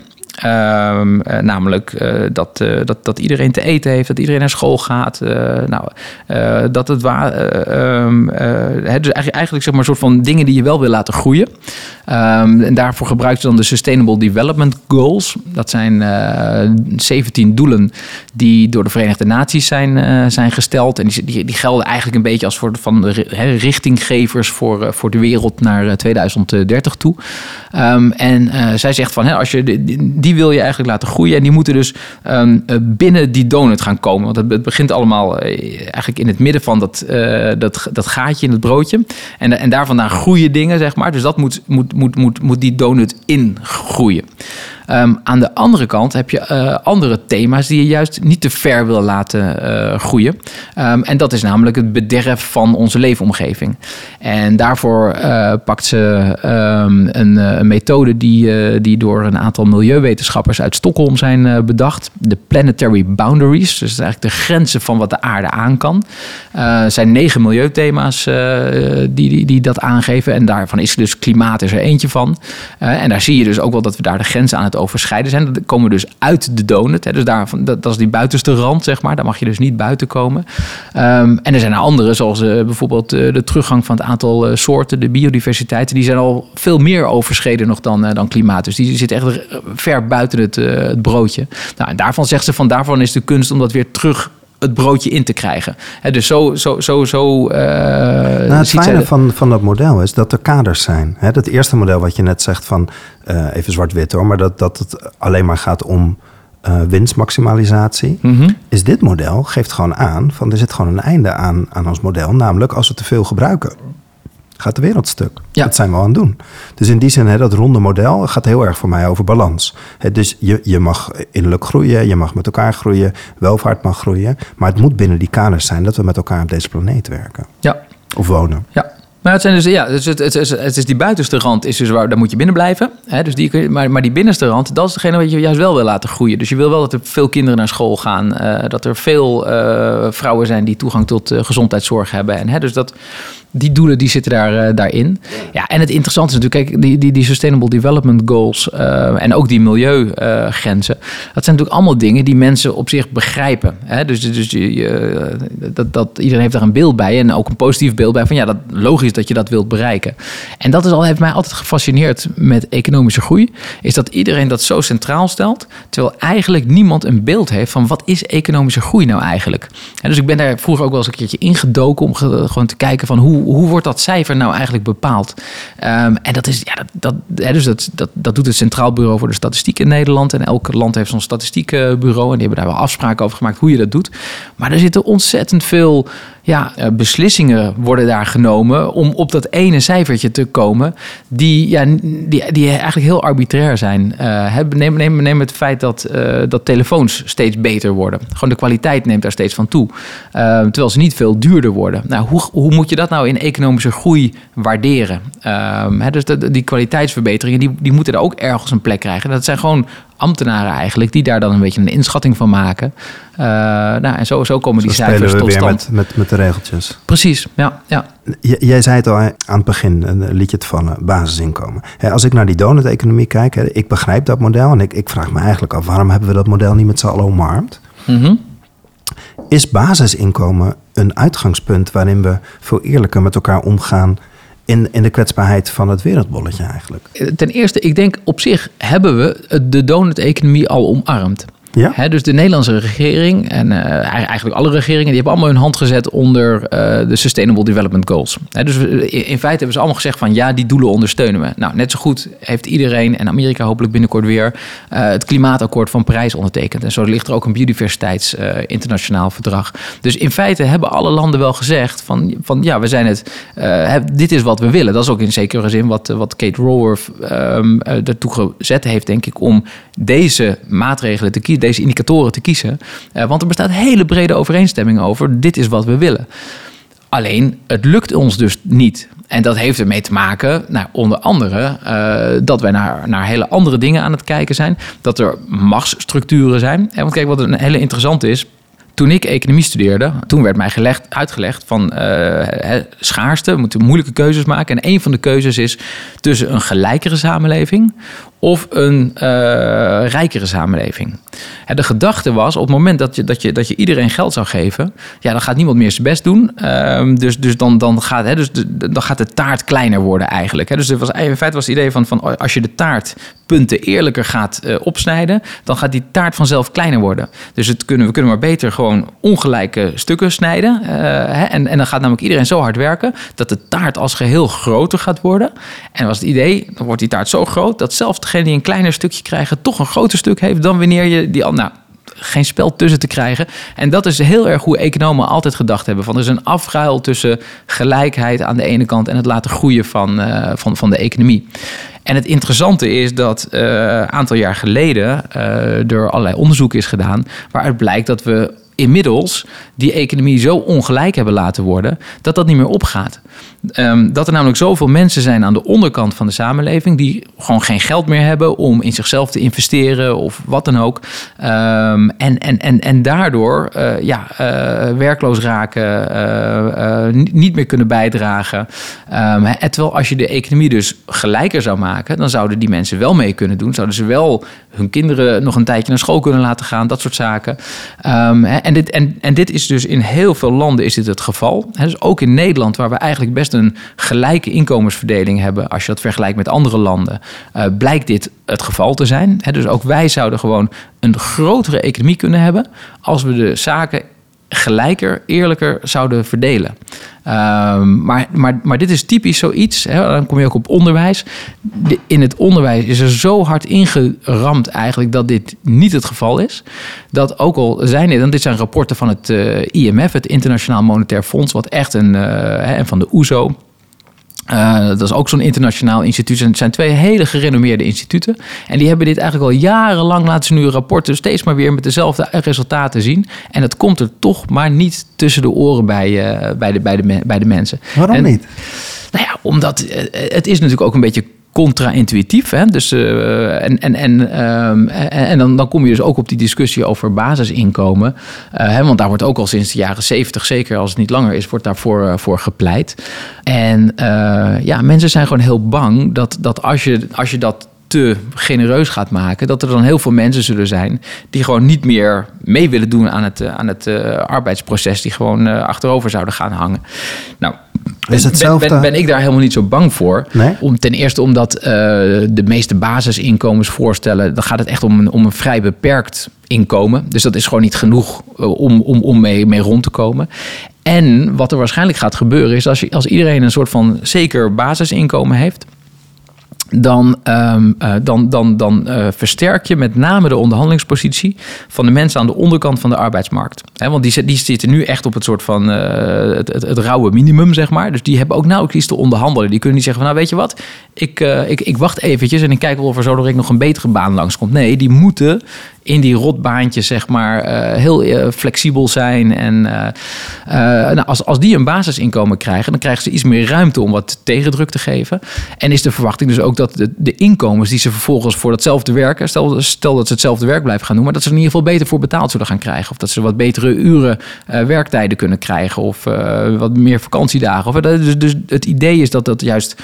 Um, uh, namelijk uh, dat, uh, dat, dat iedereen te eten heeft, dat iedereen naar school gaat. nou, dat het waar. Um, dus eigenlijk zeg maar een soort van dingen die je wel wil laten groeien. Um, en daarvoor gebruikt ze dan de Sustainable Development Goals. Dat zijn 17 doelen die door de Verenigde Naties zijn, zijn gesteld. En die, die, die, gelden eigenlijk een beetje als voor van de richtinggevers voor, voor de wereld naar 2030 toe. en zij zegt van als je die, die wil je eigenlijk laten groeien. En die moeten dus um, binnen die donut gaan komen. Want het, begint allemaal uh, eigenlijk in het midden van dat, uh, dat, dat gaatje in het broodje. En, en daar vandaan groeien dingen, zeg maar. Dus dat moet, moet, moet, moet, moet die donut ingroeien. Um, aan de andere kant heb je uh, andere thema's die je juist niet te ver wil laten uh, groeien. Um, en dat is namelijk het bederf van onze leefomgeving. En daarvoor uh, pakt ze um, een, een, methode die, die door een aantal milieuwetenschappers uit Stockholm zijn bedacht. De planetary boundaries. Dus eigenlijk de grenzen van wat de aarde aan kan. Er zijn negen milieuthema's die, die, die, dat aangeven. En daarvan is dus klimaat is er eentje van. en daar zie je dus ook wel dat we daar de grenzen aan het overschrijden zijn. Dat komen dus uit de donut. Hè. Dus daar, dat, dat is die buitenste rand, zeg maar. Daar mag je dus niet buiten komen. Um, en er zijn er andere, zoals uh, bijvoorbeeld uh, de teruggang van het aantal uh, soorten, de biodiversiteit. Die zijn al veel meer overschreden nog dan, dan klimaat. Dus die zit echt ver buiten het, het broodje. Nou, en daarvan zegt ze van daarvan is de kunst om dat weer terug het broodje in te krijgen. He, dus zo, zo, zo, zo. Uh, nou, het fijne van, van dat model is dat er kaders zijn. He, dat eerste model wat je net zegt van uh, even zwart-wit hoor, maar dat, dat het alleen maar gaat om uh, winstmaximalisatie. Mm -hmm. Is dit model geeft gewoon aan van er zit gewoon een einde aan, aan ons model, namelijk als we te veel gebruiken gaat de wereld stuk. Ja. Dat zijn we aan het doen. Dus in die zin, hè, dat ronde model gaat heel erg voor mij over balans. Hè, dus je, je mag innerlijk groeien, je mag met elkaar groeien, welvaart mag groeien. Maar het moet binnen die kaders zijn dat we met elkaar op deze planeet werken. Ja. Of wonen. Ja. Maar het, zijn dus, ja, het, het, het, het, is die buitenste rand, is dus waar, daar moet je binnen blijven. Hè, dus die, maar, maar die binnenste rand, dat is degene wat je juist wel wil laten groeien. Dus je wil wel dat er veel kinderen naar school gaan. Uh, dat er veel uh, vrouwen zijn die toegang tot uh, gezondheidszorg hebben. En, hè, dus dat, die doelen die zitten daar, daarin. Ja, en het interessante is natuurlijk, kijk, die, die, die Sustainable Development Goals en ook die milieugrenzen. Dat zijn natuurlijk allemaal dingen die mensen op zich begrijpen. Hè? Dus, dus je, dat, dat, iedereen heeft daar een beeld bij en ook een positief beeld bij van ja, dat logisch dat je dat wilt bereiken. En dat is al, heeft mij altijd gefascineerd met economische groei, is dat iedereen dat zo centraal stelt, terwijl eigenlijk niemand een beeld heeft van wat is economische groei nou eigenlijk. En dus ik ben daar vroeger ook wel eens een keertje ingedoken om gewoon te kijken van hoe hoe wordt dat cijfer nou eigenlijk bepaald? Um, en dat is, ja, dat, dat, dus dat, dat, dat doet het Centraal Bureau voor de Statistiek in Nederland. En elk land heeft zo'n statistiekbureau. En die hebben daar wel afspraken over gemaakt hoe je dat doet. Maar er zitten ontzettend veel ja, eh, beslissingen worden daar genomen om op dat ene cijfertje te komen, die, ja, die, die eigenlijk heel arbitrair zijn. Uh, neem, het feit dat, uh, dat telefoons steeds beter worden. Gewoon de kwaliteit neemt daar steeds van toe. Terwijl ze niet veel duurder worden. Nou, hoe, hoe moet je dat nou in economische groei waarderen? He, dus die kwaliteitsverbeteringen die, die moeten er ook ergens een plek krijgen. Dat zijn gewoon ambtenaren eigenlijk, die daar dan een beetje een inschatting van maken. Uh, nou, en zo, zo komen die cijfers tot stand. Met, met, met de regeltjes. Precies, ja. ja. jij zei het al aan het begin, een liedje het van basisinkomen. als ik naar die donut-economie kijk, ik begrijp dat model. En ik, ik vraag me eigenlijk af, waarom hebben we dat model niet met z'n allen omarmd? Mm Is basisinkomen een uitgangspunt waarin we veel eerlijker met elkaar omgaan in, in de kwetsbaarheid van het wereldbolletje eigenlijk? Ten eerste, ik denk op zich hebben we de donut-economie al omarmd. Ja? dus de Nederlandse regering en uh, eigenlijk alle regeringen, die hebben allemaal hun hand gezet onder uh, de Sustainable Development Goals. dus in feite hebben ze allemaal gezegd van ja, die doelen ondersteunen we. Nou, net zo goed heeft iedereen en Amerika hopelijk binnenkort weer uh, het klimaatakkoord van Parijs ondertekend. En zo ligt er ook een biodiversiteits internationaal verdrag. Dus in feite hebben alle landen wel gezegd van, van ja, we zijn het, dit is wat we willen. Dat is ook in zekere zin wat, wat Kate Raworth um, ertoe gezet heeft, denk ik, om deze maatregelen te kiezen deze indicatoren te kiezen. Uh, want er bestaat hele brede overeenstemming over dit is wat we willen. Alleen, het lukt ons dus niet. En dat heeft ermee te maken, nou, onder andere, uh, dat wij naar, naar hele andere dingen aan het kijken zijn. Dat er machtsstructuren zijn. En want kijk, wat een hele interessante is. Toen ik economie studeerde, toen werd mij gelegd, uitgelegd van schaarste, we moeten moeilijke keuzes maken. En een van de keuzes is tussen een gelijkere samenleving of een uh, rijkere samenleving. de gedachte was, op het moment dat je, dat, je, dat je iedereen geld zou geven, ja, dan gaat niemand meer zijn best doen. Uh, dus dus, dan, dan, gaat, hè, dus de, dan gaat de taart kleiner worden eigenlijk. Hè. Dus was, in feite was het idee van, van als je de taartpunten eerlijker gaat uh, opsnijden, dan gaat die taart vanzelf kleiner worden. Dus het kunnen, we kunnen maar beter gewoon ongelijke stukken snijden. Hè, en, en dan gaat namelijk iedereen zo hard werken dat de taart als geheel groter gaat worden. En was het idee, dan wordt die taart zo groot dat zelfs degene die een kleiner stukje krijgen, toch een groter stuk heeft dan wanneer je die al. Nou, geen spel tussen te krijgen. En dat is heel erg hoe economen altijd gedacht hebben. Van er is een afruil tussen gelijkheid aan de ene kant en het laten groeien van, uh, van, van de economie. En het interessante is dat een uh, aantal jaar geleden uh, er allerlei onderzoek is gedaan. waaruit blijkt dat we inmiddels die economie zo ongelijk hebben laten worden dat dat niet meer opgaat. Um, dat er namelijk zoveel mensen zijn aan de onderkant van de samenleving die gewoon geen geld meer hebben om in zichzelf te investeren of wat dan ook. Um, en, en, en, en daardoor uh, ja, uh, werkloos raken, uh, niet meer kunnen bijdragen. Um, terwijl als je de economie dus gelijker zou maken, dan zouden die mensen wel mee kunnen doen. Zouden ze wel hun kinderen nog een tijdje naar school kunnen laten gaan, dat soort zaken. En, dit, en, en dit is dus in heel veel landen is dit het geval. Dus ook in Nederland, waar we eigenlijk best een gelijke inkomensverdeling hebben, als je dat vergelijkt met andere landen, uh, blijkt dit het geval te zijn. Dus ook wij zouden gewoon een grotere economie kunnen hebben als we de zaken gelijker, eerlijker zouden verdelen. Um, maar, maar, maar dit is typisch zoiets. Hè, dan kom je ook op onderwijs. In het onderwijs is er zo hard ingeramd eigenlijk dat dit niet het geval is. Dat ook al zijn dit, en dit zijn rapporten van het uh, IMF, het Internationaal Monetair Fonds, wat echt een, uh, en van de OESO. E uh, dat is ook zo'n internationaal instituut. En het zijn twee hele gerenommeerde instituten. En die hebben dit eigenlijk al jarenlang, laten ze nu rapporten, steeds maar weer met dezelfde resultaten zien. En dat komt er toch maar niet tussen de oren bij, uh, bij, de, bij, de, bij de mensen. Waarom en, niet? Nou ja, omdat het is natuurlijk ook een beetje contra-intuïtief. Hè? Dus, uh, en en, en, um, en dan, dan kom je dus ook op die discussie over basisinkomen. Uh, hè? Want daar wordt ook al sinds de jaren zeventig, zeker als het niet langer is, wordt daarvoor uh, voor gepleit. En ja, mensen zijn gewoon heel bang dat, dat als, je, als je dat te genereus gaat maken, dat er dan heel veel mensen zullen zijn die gewoon niet meer mee willen doen aan het, aan het arbeidsproces, die gewoon achterover zouden gaan hangen. Nou, is hetzelfde... ben, ben, ik daar helemaal niet zo bang voor. Nee? Om, ten eerste omdat uh, de meeste basisinkomens voorstellen... dan gaat het echt om een, om een vrij beperkt inkomen. Dus dat is gewoon niet genoeg om, om, om mee, mee rond te komen. En wat er waarschijnlijk gaat gebeuren is... als, je, als iedereen een soort van zeker basisinkomen heeft dan, um, uh, dan, dan, dan uh, versterk je met name de onderhandelingspositie van de mensen aan de onderkant van de arbeidsmarkt. Want die, die zitten nu echt op het soort van het, het, het, rauwe minimum, zeg maar. Dus die hebben ook nauwelijks iets te onderhandelen. Die kunnen niet zeggen van, nou weet je wat, ik, ik, ik wacht eventjes en ik kijk wel of er zo nog een betere baan langskomt. Nee, die moeten in die rotbaantjes, zeg maar, uh, heel uh, flexibel zijn. En uh, nou, als, als die een basisinkomen krijgen, dan krijgen ze iets meer ruimte om wat tegendruk te geven. En is de verwachting dus ook dat de, de inkomens die ze vervolgens voor datzelfde werken, stel, stel dat ze hetzelfde werk blijven gaan doen, maar dat ze er in ieder geval beter voor betaald zullen gaan krijgen. Of dat ze wat betere uren werktijden kunnen krijgen. Of wat meer vakantiedagen. Of, dus, dus het idee is dat dat juist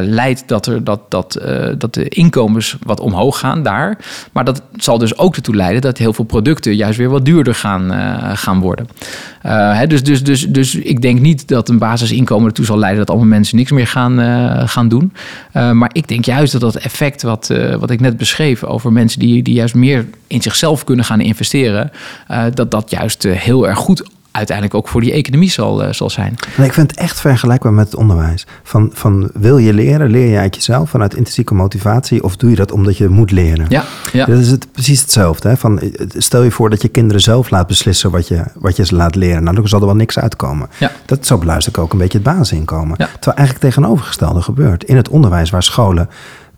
leidt dat, er, dat, dat, dat de inkomens wat omhoog gaan daar. Maar dat zal dus ook ertoe leiden dat heel veel producten juist weer wat duurder gaan, uh, gaan worden. Uh, hè, dus, dus, dus, dus ik denk niet dat een basisinkomen ertoe zal leiden dat allemaal mensen niks meer gaan, uh, gaan doen. maar ik denk juist dat dat effect wat, wat ik net beschreef over mensen die, die juist meer in zichzelf kunnen gaan investeren, dat dat juist heel erg goed uiteindelijk ook voor die economie zal, uh, zal zijn. ik vind het echt vergelijkbaar met het onderwijs. Van, van wil je leren, leer je uit jezelf vanuit intrinsieke motivatie of doe je dat omdat je moet leren? Ja, ja. Dat is het precies hetzelfde. Hè? Van, stel je voor dat je kinderen zelf laat beslissen wat je, wat je ze laat leren. Nou, dan zal er wel niks uitkomen. Ja. Dat zo beluister ik ook een beetje het basisinkomen. Ja. Terwijl eigenlijk tegenovergestelde gebeurt. In het onderwijs waar scholen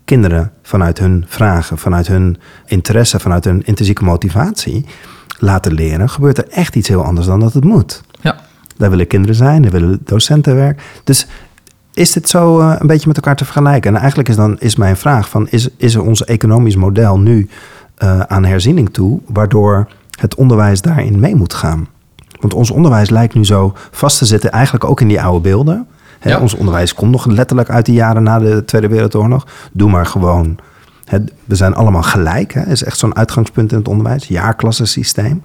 kinderen vanuit hun vragen, vanuit hun interesse, vanuit hun intrinsieke motivatie laten leren, gebeurt er echt iets heel anders dan dat het moet. Ja. Daar willen kinderen zijn, daar willen docenten werken. Dus is dit zo uh, een beetje met elkaar te vergelijken? En eigenlijk is dan is mijn vraag: van, is, is er ons economisch model nu uh, aan herziening toe, waardoor het onderwijs daarin mee moet gaan? Want ons onderwijs lijkt nu zo vast te zitten, eigenlijk ook in die oude beelden. Ja. Ons onderwijs komt nog letterlijk uit de jaren na de Tweede Wereldoorlog. Doe maar gewoon we zijn allemaal gelijk. Hè? is echt zo'n uitgangspunt in het onderwijs. Jaarklassensysteem.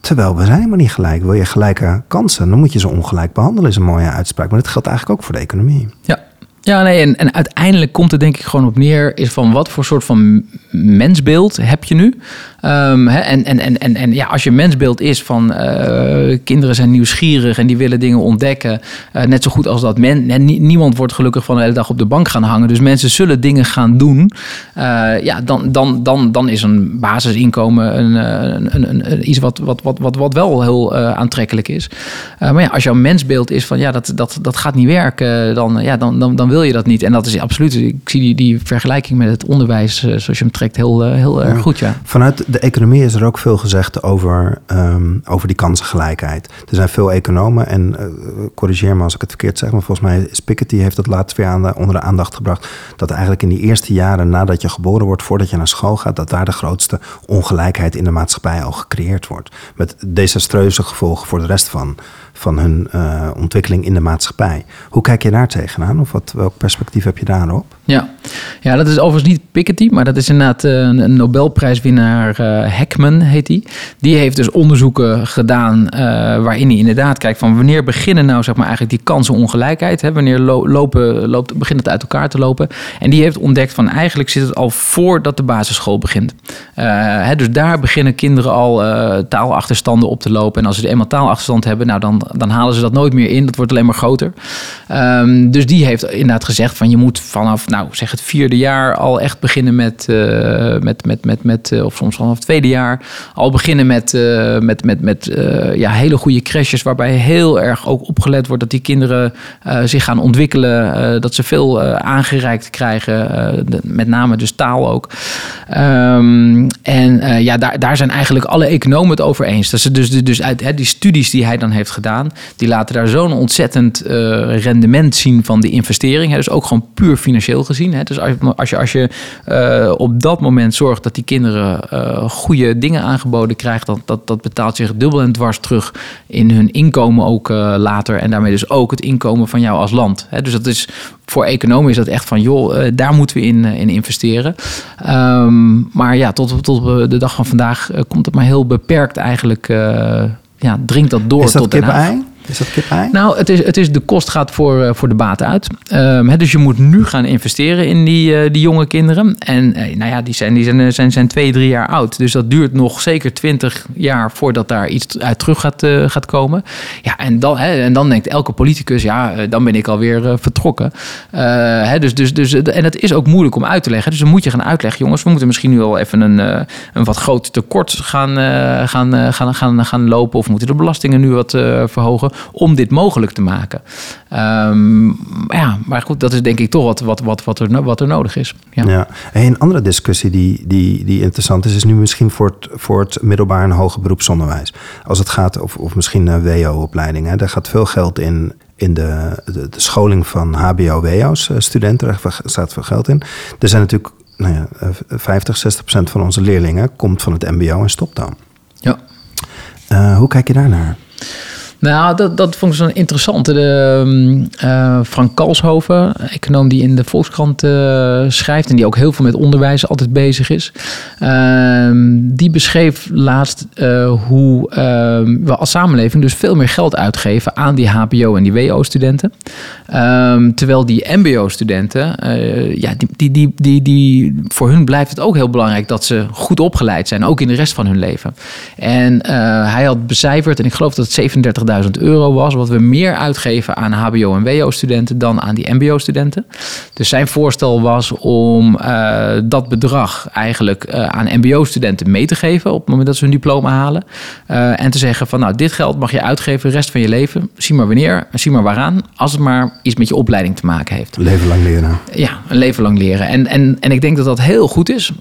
Terwijl we zijn helemaal niet gelijk. Wil je gelijke kansen, dan moet je ze ongelijk behandelen, is een mooie uitspraak. Maar dat geldt eigenlijk ook voor de economie. Ja, ja, nee, en, en uiteindelijk komt het denk ik gewoon op neer... is van wat voor soort van mensbeeld heb je nu? Um, hè, en, en, en, en, en ja, als je mensbeeld is van uh, kinderen zijn nieuwsgierig... en die willen dingen ontdekken, uh, net zo goed als dat men... En niemand wordt gelukkig van de hele dag op de bank gaan hangen. Dus mensen zullen dingen gaan doen. Uh, ja, dan, dan, dan, dan is een basisinkomen een, een, een, een iets wat, wat, wat, wat, wat wel heel aantrekkelijk is. maar ja, als jouw mensbeeld is van ja, dat, dat, dat gaat niet werken... dan, ja, dan, dan, dan wil je dat niet. En dat is absoluut, ik zie die, die vergelijking met het onderwijs, uh, zoals je hem trekt, heel, uh, heel erg goed. Ja. Vanuit de economie is er ook veel gezegd over, um, over die kansengelijkheid. Er zijn veel economen, en uh, corrigeer me als ik het verkeerd zeg, maar volgens mij is Piketty heeft dat laatst weer aan de, onder de aandacht gebracht. Dat eigenlijk in die eerste jaren nadat je geboren wordt, voordat je naar school gaat, dat daar de grootste ongelijkheid in de maatschappij al gecreëerd wordt. Met desastreuze gevolgen voor de rest van, van hun uh, ontwikkeling in de maatschappij. Hoe kijk je daar tegenaan? Of wat, welk perspectief heb je daarop? Ja. ja, dat is overigens niet Piketty, maar dat is inderdaad uh, een Nobelprijswinnaar, uh, Heckman heet die. Die heeft dus onderzoeken gedaan waarin hij inderdaad kijkt van wanneer beginnen nou zeg maar eigenlijk die kansenongelijkheid. Hè? Wanneer lo lopen, loopt, begint het uit elkaar te lopen. En die heeft ontdekt van eigenlijk zit het al voordat de basisschool begint. Hè, dus daar beginnen kinderen al taalachterstanden op te lopen. En als ze eenmaal taalachterstand hebben, nou dan dan halen ze dat nooit meer in. Dat wordt alleen maar groter. Um, dus die heeft inderdaad gezegd van je moet vanaf, nou zeg het vierde jaar al echt beginnen met, uh, met, met, met, met uh, of soms vanaf het tweede jaar, al beginnen met, uh, met, met, met ja, hele goede crashes waarbij heel erg ook opgelet wordt dat die kinderen zich gaan ontwikkelen, dat ze veel aangereikt krijgen, met name dus taal ook. Um, en ja, daar, daar zijn eigenlijk alle economen het over eens. Dat ze dus, dus uit hè, die studies die hij dan heeft gedaan, die laten daar zo'n ontzettend uh, rendement zien van die investering. Hè. Dus ook gewoon puur financieel gezien. Hè. Dus als als je, als je uh, op dat moment zorgt dat die kinderen uh, goede dingen aangeboden krijgen, dat, dat, dat betaalt zich dubbel en dwars terug in hun inkomen ook later. En daarmee dus ook het inkomen van jou als land. Hè. Dus dat is voor economen is dat echt van, joh, daar moeten we in, in investeren. Um, maar ja, tot, tot de dag van vandaag komt het maar heel beperkt eigenlijk ja, dringt dat door is dat tot kip-ei? Is dat kip-ei? Nou, het is, het is de kost gaat voor, eh, voor de baat uit. Ehm, dus je moet nu gaan investeren in die, eh, die jonge kinderen. En eh, nou ja, die, zijn, die zijn, zijn, zijn twee, drie jaar oud. Dus dat duurt nog zeker twintig jaar voordat daar iets uit terug gaat, gaat komen. Ja, en dan, hè, en dan denkt elke politicus, ja, dan ben ik alweer eh, vertrokken. Hè, dus, dus, dus, en het is ook moeilijk om uit te leggen. Dus dan moet je gaan uitleggen, jongens, we moeten misschien nu wel even een, een wat groot tekort gaan, gaan, gaan, gaan, gaan lopen. Of moeten de belastingen nu wat verhogen om dit mogelijk te maken. Ehm, ja, maar goed, dat is denk ik toch wat, wat, wat, wat, er, wat er nodig is. Ja. Ja. Een andere discussie die, die, die interessant is, is nu misschien voor het, voor het middelbaar en hoger beroepsonderwijs. Als het gaat, of, of misschien een WO-opleiding, daar gaat veel geld in. In de, de, de scholing van HBO-WO's eh, studenten, daar staat veel geld in. Er zijn natuurlijk nou ja, eh, 50, 60 procent van onze leerlingen komt van het MBO en stopt dan. Ja. Eh, hoe kijk je daarnaar? Nou, dat, dat vond ik zo'n interessante. De, ehm, eh, Frank Kalshoven, econoom die in de Volkskrant eh, schrijft... en die ook heel veel met onderwijs altijd bezig is. Ehm, die beschreef laatst eh, hoe ehm, we als samenleving... dus veel meer geld uitgeven aan die HBO- en die WO-studenten. Terwijl die MBO-studenten, ja, die, die, die, die, die, voor hun blijft het ook heel belangrijk... dat ze goed opgeleid zijn, ook in de rest van hun leven. En hij had becijferd, en ik geloof dat het 37.000 euro was... wat we meer uitgeven aan HBO- en WO-studenten dan aan die MBO-studenten. Dus zijn voorstel was om eh, dat bedrag eigenlijk eh, aan MBO-studenten mee te geven... op het moment dat ze hun diploma halen. Eh, en te zeggen van, nou, dit geld mag je uitgeven de rest van je leven. Zie maar wanneer, zie maar waaraan. Als het maar iets met je opleiding te maken heeft. Leven lang leren. Ja, een leven lang leren. En, en, en ik denk dat dat heel goed is.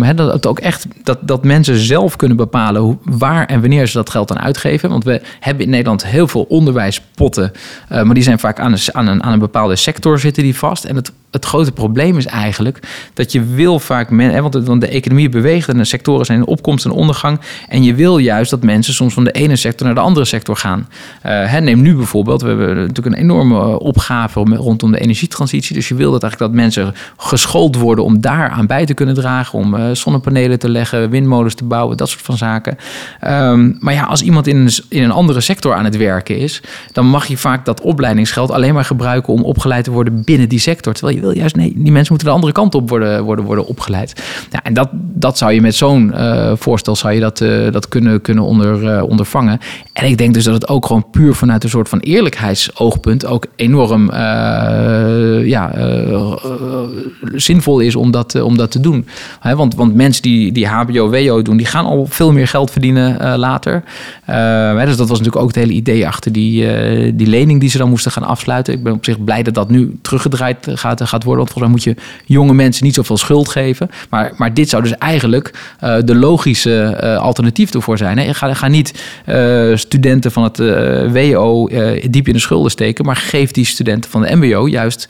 Hè, dat het ook echt dat, dat mensen zelf kunnen bepalen hoe, waar en wanneer ze dat geld aan uitgeven. Want we hebben in Nederland heel veel onderwijspotten. eh, maar die zijn vaak aan een, aan, een, aan een bepaalde sector zitten die vast. En het, het grote probleem is eigenlijk dat je wil vaak men, hè, want, de economie beweegt en de sectoren zijn in opkomst en ondergang. En je wil juist dat mensen soms van de ene sector naar de andere sector gaan. Eh, neem nu bijvoorbeeld, we hebben natuurlijk een enorme eh, opgave om- rondom de energietransitie. Dus je wil dat eigenlijk dat mensen geschoold worden om daar aan bij te kunnen dragen. Om eh, zonnepanelen te leggen, windmolens te bouwen, dat soort van zaken. Ehm, maar ja, als iemand in een, in een andere sector aan het werken is, dan mag je vaak dat opleidingsgeld alleen maar gebruiken om opgeleid te worden binnen die sector. Terwijl je juist, nee, die mensen moeten de andere kant op worden, worden, worden opgeleid. En dat, dat zou je met zo'n eh, voorstel zou je dat, eh, dat kunnen, kunnen onder, eh, ondervangen. En ik denk dus dat het ook gewoon puur vanuit een soort van eerlijkheidsoogpunt ook enorm ja, zinvol is om dat, om dat te doen. Want, want mensen die, die HBO, WO doen, die gaan al veel meer geld verdienen later. Dus dat was natuurlijk ook het hele idee achter die, die lening die ze dan moesten gaan afsluiten. Ik ben op zich blij dat dat nu teruggedraaid gaat, gaat worden. Want volgens mij moet je jonge mensen niet zoveel schuld geven. Maar, maar dit zou dus eigenlijk eh, de logische eh, alternatief ervoor zijn. Hè? Ga, ga niet eh, studenten van het WO diep in de schulden steken. Maar geef die studenten van de MBO juist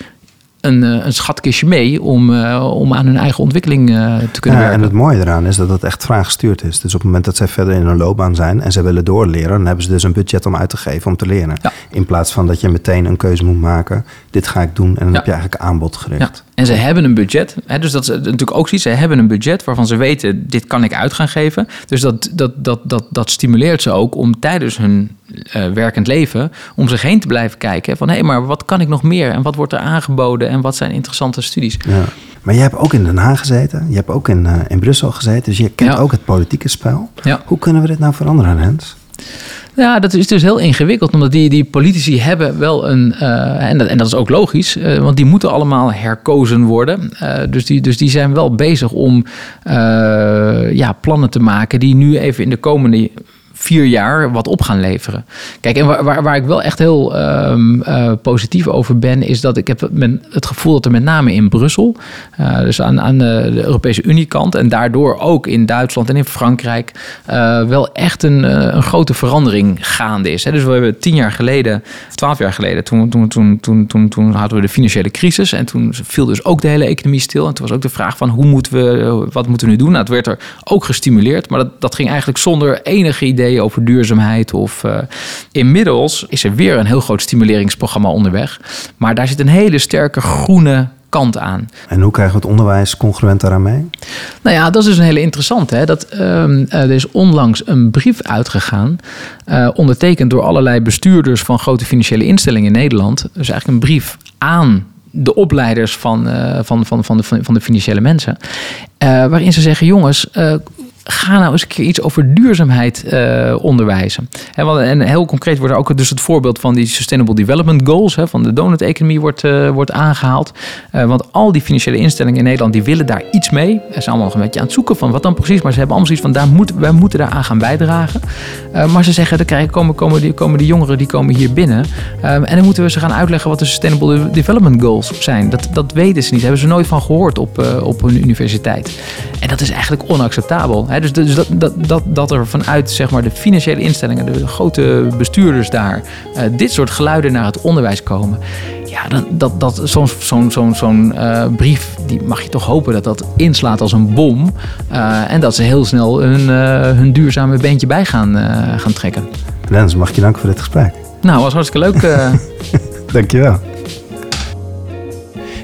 een, eh, een schatkistje mee om, eh, om aan hun eigen ontwikkeling eh, te kunnen Ja, en werken. het mooie eraan is dat het echt vraaggestuurd is. Dus op het moment dat zij verder in hun loopbaan zijn en ze willen doorleren, dan hebben ze dus een budget om uit te geven om te leren. Ja. In plaats van dat je meteen een keuze moet maken. Dit ga ik doen en dan Ja. heb je eigenlijk aanbod Ja, gericht. en ze hebben een budget. Hè, dus dat is natuurlijk ook zoiets. Ze hebben een budget waarvan ze weten, dit kan ik uit gaan geven. Dus dat, dat, dat, dat, dat stimuleert ze ook om tijdens hun eh, werkend leven... om zich heen te blijven kijken. Van, hé, maar wat kan ik nog meer? En wat wordt er aangeboden? En wat zijn interessante studies? Ja. Maar je hebt ook in Den Haag gezeten. Je hebt ook in, eh, in Brussel gezeten. Dus je kent Ja. ook het politieke spel. Ja. Hoe kunnen we dit nou veranderen, Rens? Ja, dat is dus heel ingewikkeld, omdat die, die politici hebben wel een, eh, en, dat, en dat is ook logisch, want die moeten allemaal herkozen worden. Dus, die, dus die zijn wel bezig om ja, plannen te maken die nu even in de komende vier jaar wat op gaan leveren. Kijk, en waar, waar, waar ik wel echt heel ehm, eh, positief over ben, is dat ik heb het gevoel dat er met name in Brussel, eh, dus aan, aan de, Europese Unie kant en daardoor ook in Duitsland en in Frankrijk, eh, wel echt een, een grote verandering gaande is. Hè. Dus we hebben tien jaar geleden, twaalf jaar geleden, toen, toen, toen, toen, toen, toen hadden we de financiële crisis en toen viel dus ook de hele economie stil. En toen was ook de vraag van hoe moeten we, wat moeten we nu doen? Nou, het werd er ook gestimuleerd, maar dat, dat ging eigenlijk zonder enige idee over duurzaamheid. Of, eh, inmiddels is er weer een heel groot stimuleringsprogramma onderweg. Maar daar zit een hele sterke groene kant aan. En hoe krijgen we het onderwijs congruent daaraan mee? Nou ja, dat is dus een hele interessante. Hè? Dat, ehm, er is onlangs een brief uitgegaan, uh, ondertekend door allerlei bestuurders van grote financiële instellingen in Nederland. Dus eigenlijk een brief aan de opleiders van, uh, van, van, van, de, van de financiële mensen. Uh, waarin ze zeggen: jongens, uh, ga nou eens iets over duurzaamheid uh, onderwijzen. En, heel concreet wordt er ook dus het voorbeeld van die Sustainable Development Goals, hè, van de donut-economie, wordt, uh, wordt aangehaald. Uh, want al die financiële instellingen in Nederland, die willen daar iets mee. Ze zijn allemaal een beetje aan het zoeken van wat dan precies, maar ze hebben allemaal zoiets van, daar moet, wij moeten daaraan gaan bijdragen. maar ze zeggen, krijgen, komen, komen, die, komen jongeren, die komen hier binnen. en dan moeten we ze gaan uitleggen wat de Sustainable Development Goals zijn. Dat, dat weten ze niet, hebben ze nooit van gehoord op, op hun universiteit. En dat is eigenlijk onacceptabel. Dus, dus dat, dat, dat, dat er vanuit zeg maar, de financiële instellingen, de grote bestuurders daar, uh, dit soort geluiden naar het onderwijs komen. Ja, dat, dat, dat, zo'n zo'n zo'n zo'n uh, brief, die mag je toch hopen dat dat inslaat als een bom. Uh, en dat ze heel snel hun, hun duurzame beentje bij gaan, gaan trekken. Lens, mag ik je danken voor dit gesprek? Nou, was hartstikke leuk. Dankjewel.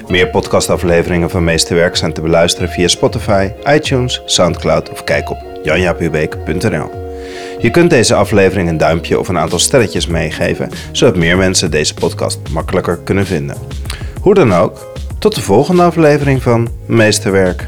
Meer podcastafleveringen van Meesterwerk zijn te beluisteren via Spotify, iTunes, Soundcloud of kijk op janjapubeek.nl. Je kunt deze aflevering een duimpje of een aantal sterretjes meegeven, zodat meer mensen deze podcast makkelijker kunnen vinden. Hoe dan ook, tot de volgende aflevering van Meesterwerk.